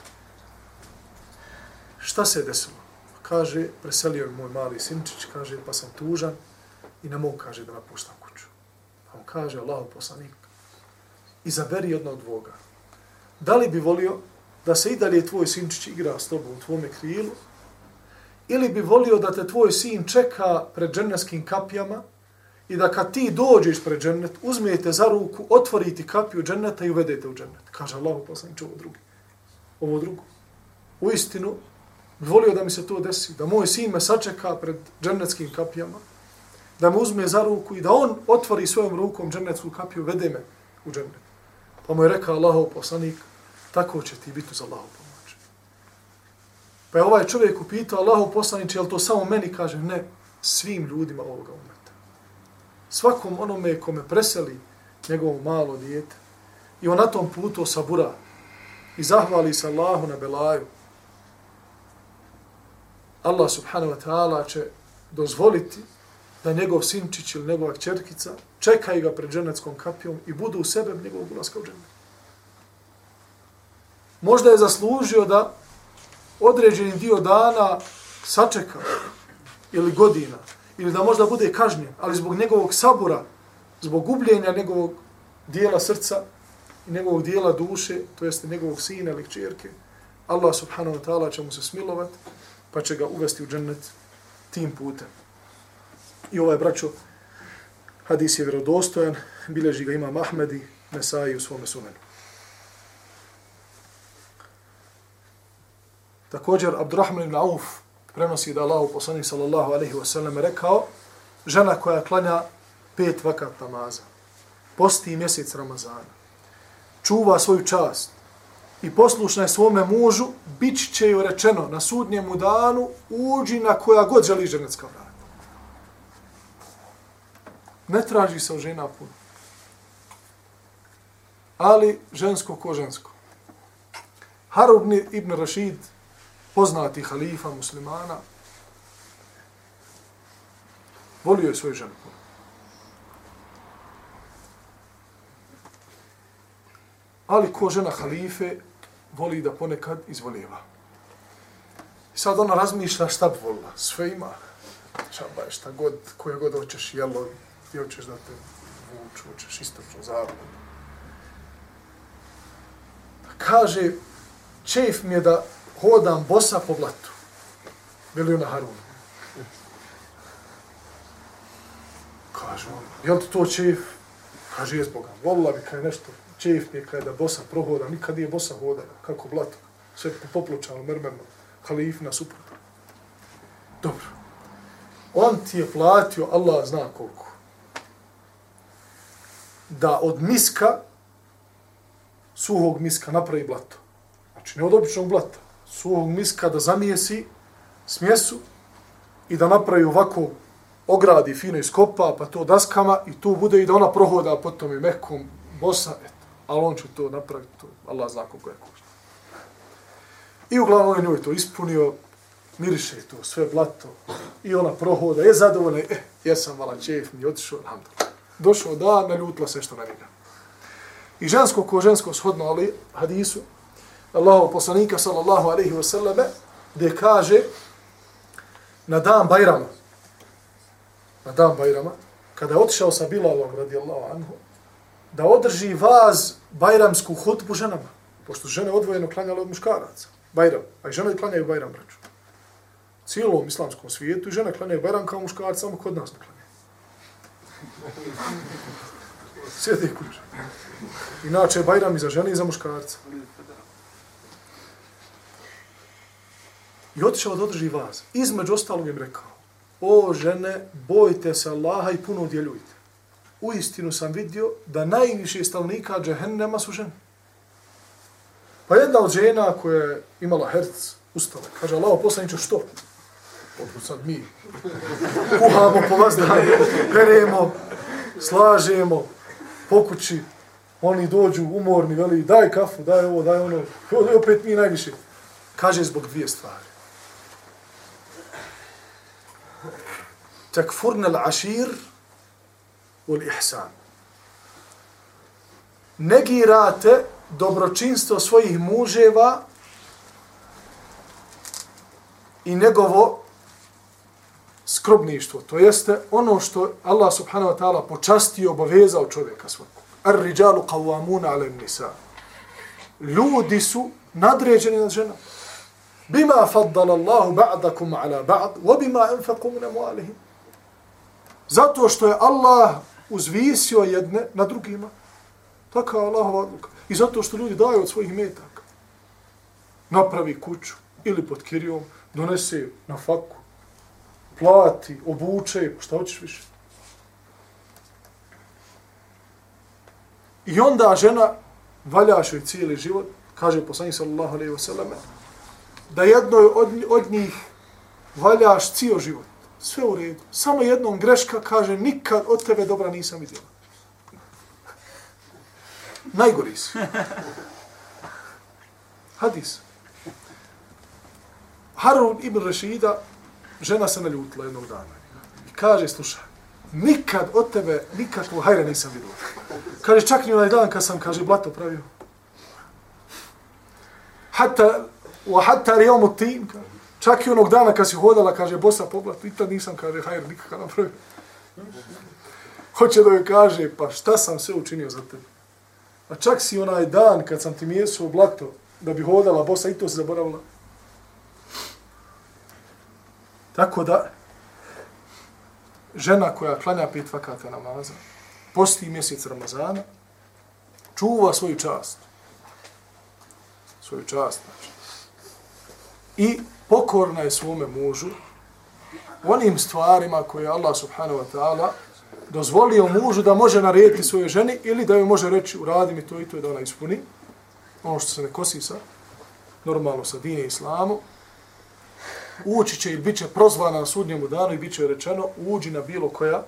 šta se je desilo? Kaže, preselio je moj mali sinčić, kaže, pa sam tužan i ne mogu, kaže, da napuštam kuću. Pa on kaže, Allah poslanik, izaberi jedno od dvoga. Da li bi volio da se i dalje tvoj sinčić igra s tobom u tvome krilu, ili bi volio da te tvoj sin čeka pred džennetskim kapijama i da kad ti dođeš pred džennet, uzmijete za ruku, otvoriti kapiju dženneta i uvedete u džennet. Kaže Allah poslanik, ovo drugi. Ovo drugo. U istinu, volio da mi se to desi, da moj sin me sačeka pred džennetskim kapijama, da me uzme za ruku i da on otvori svojom rukom džennetsku kapiju, vede me u džennet. Pa mu je rekao Allahov poslanik, tako će ti biti za Allahov pomoć. Pa je ovaj čovjek upitao Allahov poslanik, je li to samo meni? Kaže, ne, svim ljudima ovoga umeta. Svakom onome kome preseli njegovo malo dijete i on na tom putu osabura i zahvali se Allahu na belaju, Allah subhanahu wa ta'ala će dozvoliti da njegov sinčić ili njegova čerkica čekaju ga pred dženeckom kapijom i budu u sebe njegovog ulaska u dženet. Možda je zaslužio da određeni dio dana sačeka ili godina ili da možda bude kažnjen, ali zbog njegovog sabura, zbog gubljenja njegovog dijela srca i njegovog dijela duše, to jeste njegovog sina ili čerke, Allah subhanahu wa ta'ala će mu se smilovati pa će ga uvesti u džennet tim putem. I ovaj braćo, hadis je vjerodostojan, bileži ga ima Mahmedi, Nesai u svome sumenu. Također, Abdurrahman ibn Auf prenosi da Allah poslanik sallallahu alaihi wa sallam rekao, žena koja klanja pet vakat namaza, posti mjesec Ramazana, čuva svoju čast i poslušna je svome mužu, bit će joj rečeno na sudnjemu danu, uđi na koja god želi ženecka vrata. Ne traži se od žena puno. Ali žensko ko žensko. Harub ibn Rashid, poznati halifa muslimana, volio je svoju ženu puno. Ali ko žena halife voli da ponekad izvoljeva. I sad ona razmišlja šta bi volila. Sve ima. Čaba je šta god, koje god hoćeš, jelo, ti hoćeš da te vuču, hoćeš istočno Pa Kaže, čef mi je da hodam bosa po blatu. Veli ona Harunu. Kaže on, jel ti to čef? Kaže, jes Boga, Volila bi kaj nešto čef je kada bosa prohoda, nikad nije bosa hodala, kako blato, sve popločano, mermerno, halifina, suprota. Dobro. On ti je platio, Allah zna koliko, da od miska, suhog miska, napravi blato. Znači, ne od običnog blata, suhog miska da zamijesi smjesu i da napravi ovako ogradi fino iskopa, pa to daskama i tu bude i da ona prohoda potom i mekom bosa, eto ali on će to napraviti, to Allah zna koliko je košta. I uglavnom je njoj to ispunio, miriše to, sve blato, i ona prohoda, je zadovoljna, eh, jesam vala čef, mi otišao, alhamdulillah. Došao da, naljutila se što na njega. I žensko ko žensko shodno, ali hadisu, Allahov poslanika sallallahu alaihi wa sallame, gdje kaže, na dan Bajrama, na dan Bajrama, kada je otišao sa Bilalom radijallahu anhu, da održi vaz bajramsku hutbu ženama, pošto žene odvojeno klanjale od muškaraca. Bajram. A i žene klanjaju bajram, braću. Cijelom islamskom svijetu i žene klanjaju bajram kao muškarci, samo kod nas ne klanjaju. Sjedi kuć. Inače, bajram i za žene i za muškarca. I otišao da održi vaz. Između ostalog im rekao, o žene, bojte se Allaha i puno udjeljujte u istinu sam vidio da najviše stavnika džehennema su žene. Pa jedna od žena koja je imala herc, ustala, kaže, Allah, poslaniče, što? Poput sad mi. Kuhamo po vas, peremo, slažemo, pokući, oni dođu umorni, veli, daj kafu, daj ovo, daj ono, i opet mi najviše. Kaže zbog dvije stvari. Tekfurnel ašir, ul ihsan. Negirate dobročinstvo svojih muževa i njegovo skrobništvo. To jeste ono što Allah subhanahu wa ta'ala počasti i obavezao čovjeka svakog. Ar riđalu qawamuna ala nisa. Ljudi su nadređeni nad ženama. Bima faddala Allahu ba'dakum ala ba'd, wa bima anfaqu min amwalihim. Zato što je Allah uzvisio jedne na drugima. Taka je Allahova odluka. I zato što ljudi daju od svojih metaka. Napravi kuću ili pod kirijom, donese na faku, plati, obuče, pa šta hoćeš više. I onda žena valjaš joj cijeli život, kaže poslanik sallallahu alaihi wa sallam, da jednoj od, od njih valjaš cijel život sve u redu. Samo jednom greška kaže, nikad od tebe dobra nisam vidjela. Najgori si. Hadis. Harun ibn Rashida, žena se naljutila jednog dana. I kaže, slušaj, nikad od tebe nikakvu hajra nisam vidio. Kaže, čak ni onaj dan kad sam, kaže, blato pravio. Hatta, wa hatta rijomu tim, čak i onog dana kad si hodala, kaže, bosa poblat, i tad nisam, kaže, hajer, nikakav napravio. Hoće da joj kaže, pa šta sam sve učinio za tebe? A čak si onaj dan kad sam ti mjesuo blato da bi hodala bosa i to se zaboravila. Tako da, žena koja klanja pet vakata namaza, posti mjesec Ramazana, čuva svoju čast. Svoju čast, znači. I pokorna je svome mužu onim stvarima koje Allah subhanahu wa ta'ala dozvolio mužu da može narediti svojoj ženi ili da joj može reći uradi mi to i to i da ona ispuni. Ono što se ne kosi sa normalno sa dine islamu. Ući će ili bit će prozvana na sudnjemu danu i bit će rečeno uđi na bilo koja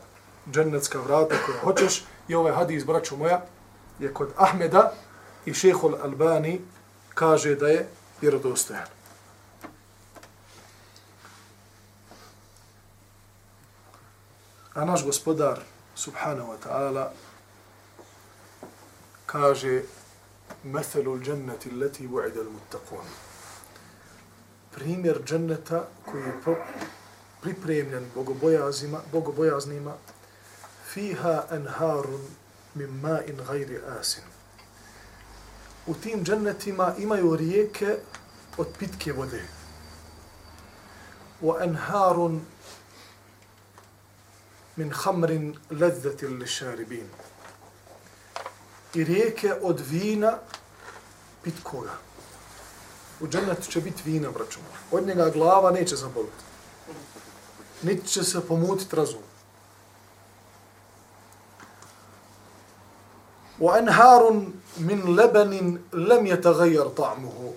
džennetska vrata koja hoćeš. I ovaj hadis, braćo moja, je kod Ahmeda i šehol Albani kaže da je vjerodostojan. A naš gospodar, subhanahu wa ta'ala, kaže Methelul dženneti leti vu'ida muttaqun. Primjer dženneta koji je pripremljen bogobojazima, bogobojaznima fiha anharun min ma'in gajri asin. U tim džennetima imaju rijeke od pitke vode. Wa anharun min hamrin ledzati li šaribin. I rijeke od vina pitkoga. U džennetu će biti vina, braćom. Od njega glava neće zaboliti. Niti će se pomutiti razum. Anharun min lebanin lam yataghayyar ta'muhu.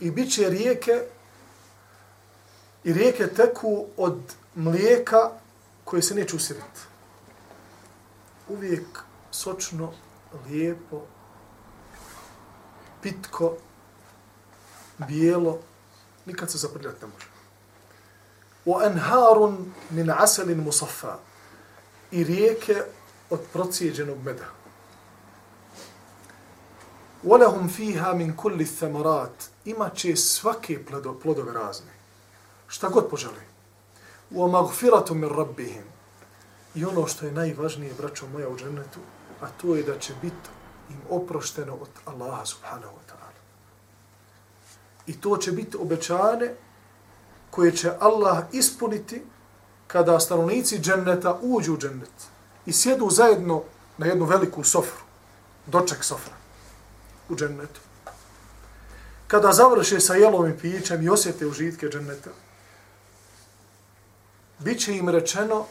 I biće rijeke i rijeke teku od mlijeka koje se neće usirati. Uvijek sočno, lijepo, pitko, bijelo, nikad se zaprljati ne može. U enharun min aselin musaffa i rijeke od procijeđenog meda. Walahum fiha min kulli thamarat ima će svake plodove razne. Šta god poželi wa magfiratu min rabbihim. I ono što je najvažnije, braćo moja u džennetu, a to je da će biti im oprošteno od Allaha subhanahu wa ta'ala. I to će biti obećane koje će Allah ispuniti kada stanovnici dženneta uđu u džennet i sjedu zajedno na jednu veliku sofru, doček sofra u džennetu. Kada završe sa jelom i pićem i osjete užitke dženneta, bit će im rečeno,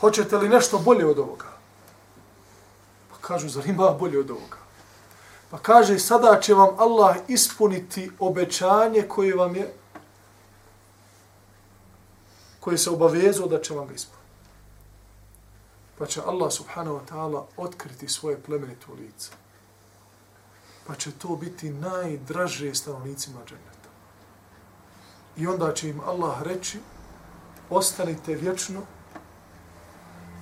hoćete li nešto bolje od ovoga? Pa kažu, zar ima bolje od ovoga? Pa kaže, sada će vam Allah ispuniti obećanje koje vam je, koje se obavezao da će vam ga ispuniti. Pa će Allah subhanahu wa ta'ala otkriti svoje plemenito lice. Pa će to biti najdraže stanovnicima dženeta. I onda će im Allah reći, ostanite vječno,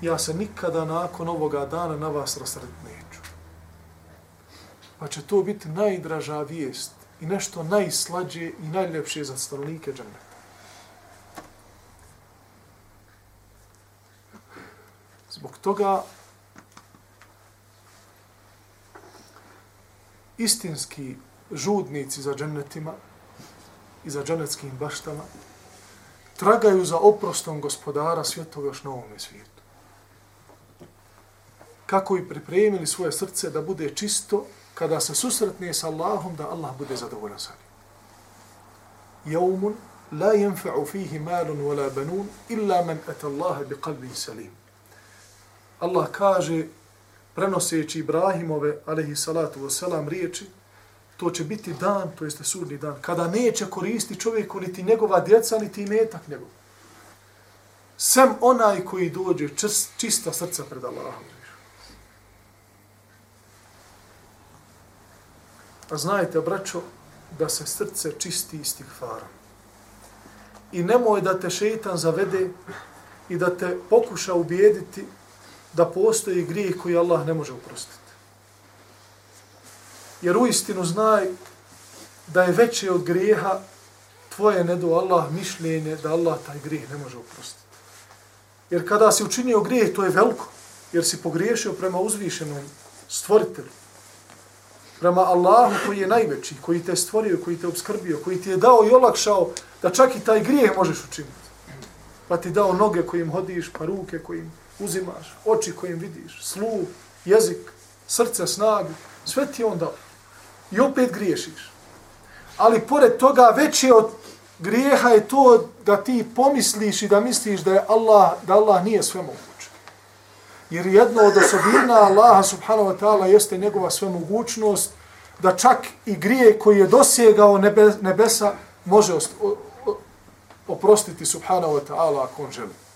ja se nikada nakon ovoga dana na vas rasrdit neću. Pa će to biti najdraža vijest i nešto najslađe i najljepše za stanovnike džaneta. Zbog toga istinski žudnici za džennetima i za džennetskim baštama tragaju za oprostom gospodara svjetova još na ovome svijetu. Kako i pripremili svoje srce da bude čisto kada se susretne s Allahom da Allah bude zadovoljan sa njim. Jaumun la yanfa'u fihi malun wala banun illa man ata Allaha bi qalbin salim. Allah kaže prenoseći Ibrahimove alejhi salatu vesselam riječi to će biti dan, to jeste sudni dan, kada neće koristi čovjeku niti njegova djeca, niti metak njegov. Sem onaj koji dođe čist, čista srca pred Allahom. A znajte, braćo, da se srce čisti istih i nemoj da te šeitan zavede i da te pokuša ubijediti da postoji grijeh koji Allah ne može uprostiti. Jer u istinu znaj da je veće od grijeha tvoje ne do Allah mišljenje da Allah taj grijeh ne može oprostiti. Jer kada si učinio grijeh, to je veliko, jer si pogriješio prema uzvišenom stvoritelju. Prema Allahu koji je najveći, koji te stvorio, koji te obskrbio, koji ti je dao i olakšao da čak i taj grijeh možeš učiniti. Pa ti dao noge kojim hodiš, pa ruke kojim uzimaš, oči kojim vidiš, sluh, jezik, srce, snagu, sve ti on dao. I opet griješiš. Ali pored toga veće od grijeha je to da ti pomisliš i da misliš da je Allah, da Allah nije svemoguć. Jer jedno od osobina Allaha subhanahu wa ta'ala jeste njegova svemogućnost da čak i grije koji je dosjegao nebesa može oprostiti subhanahu wa ta'ala ako on želi.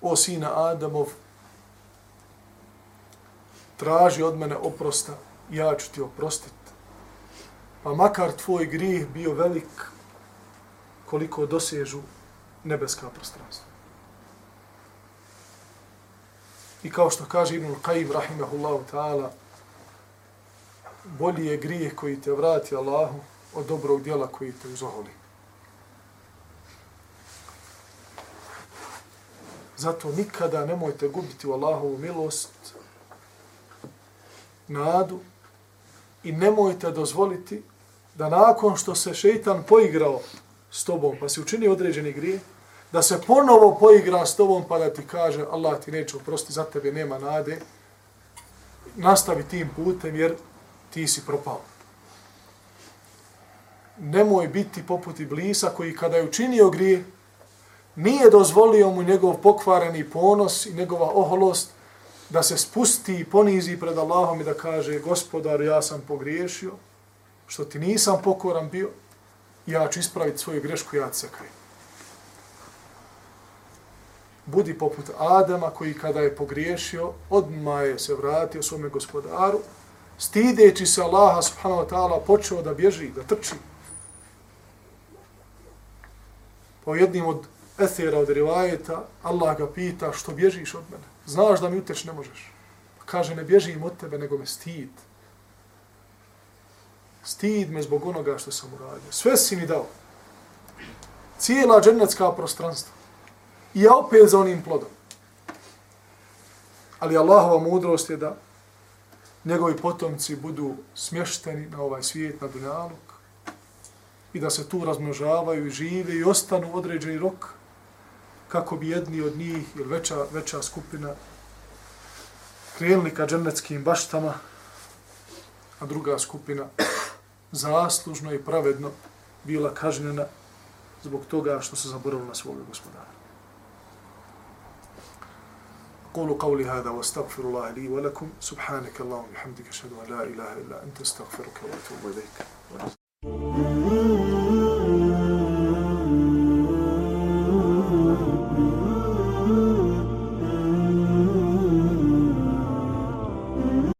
O sina Adamov, traži od mene oprosta, ja ću ti oprostiti. Pa makar tvoj grijeh bio velik koliko dosežu nebeska prostranstva. I kao što kaže Ibn Qayyim rahimahullahu ta'ala, bolji je grijeh koji te vrati Allahu od dobrog dijela koji te uzoholi. Zato nikada nemojte gubiti u Allahovu milost, nadu i nemojte dozvoliti da nakon što se šeitan poigrao s tobom, pa si učini određeni grije, da se ponovo poigra s tobom pa da ti kaže Allah ti neće oprosti, za tebe nema nade, nastavi tim putem jer ti si propao. Nemoj biti poput Iblisa koji kada je učinio grije, nije dozvolio mu njegov pokvareni ponos i njegova oholost da se spusti i ponizi pred Allahom i da kaže gospodar ja sam pogriješio, što ti nisam pokoran bio, ja ću ispraviti svoju grešku, ja se kajem budi poput Adama koji kada je pogriješio, odmah je se vratio svome gospodaru, stideći se Allaha subhanahu wa ta'ala počeo da bježi, da trči. Po jednim od esera od rivajeta, Allah ga pita što bježiš od mene. Znaš da mi uteć ne možeš. Pa kaže ne bježim od tebe, nego me stid. Stid me zbog onoga što sam uradio. Sve si mi dao. Cijela džennetska prostranstva i ja opet za onim plodom. Ali Allahova mudrost je da njegovi potomci budu smješteni na ovaj svijet, na Dunjaluk, i da se tu razmnožavaju i žive i ostanu određeni rok, kako bi jedni od njih ili veća, veća skupina krenuli ka džennetskim baštama, a druga skupina zaslužno i pravedno bila kažnjena zbog toga što se zaboravili na svoga gospodara. قولوا قولي هذا واستغفر الله لي ولكم سبحانك اللهم وبحمدك اشهد ان لا اله الا انت استغفرك واتوب اليك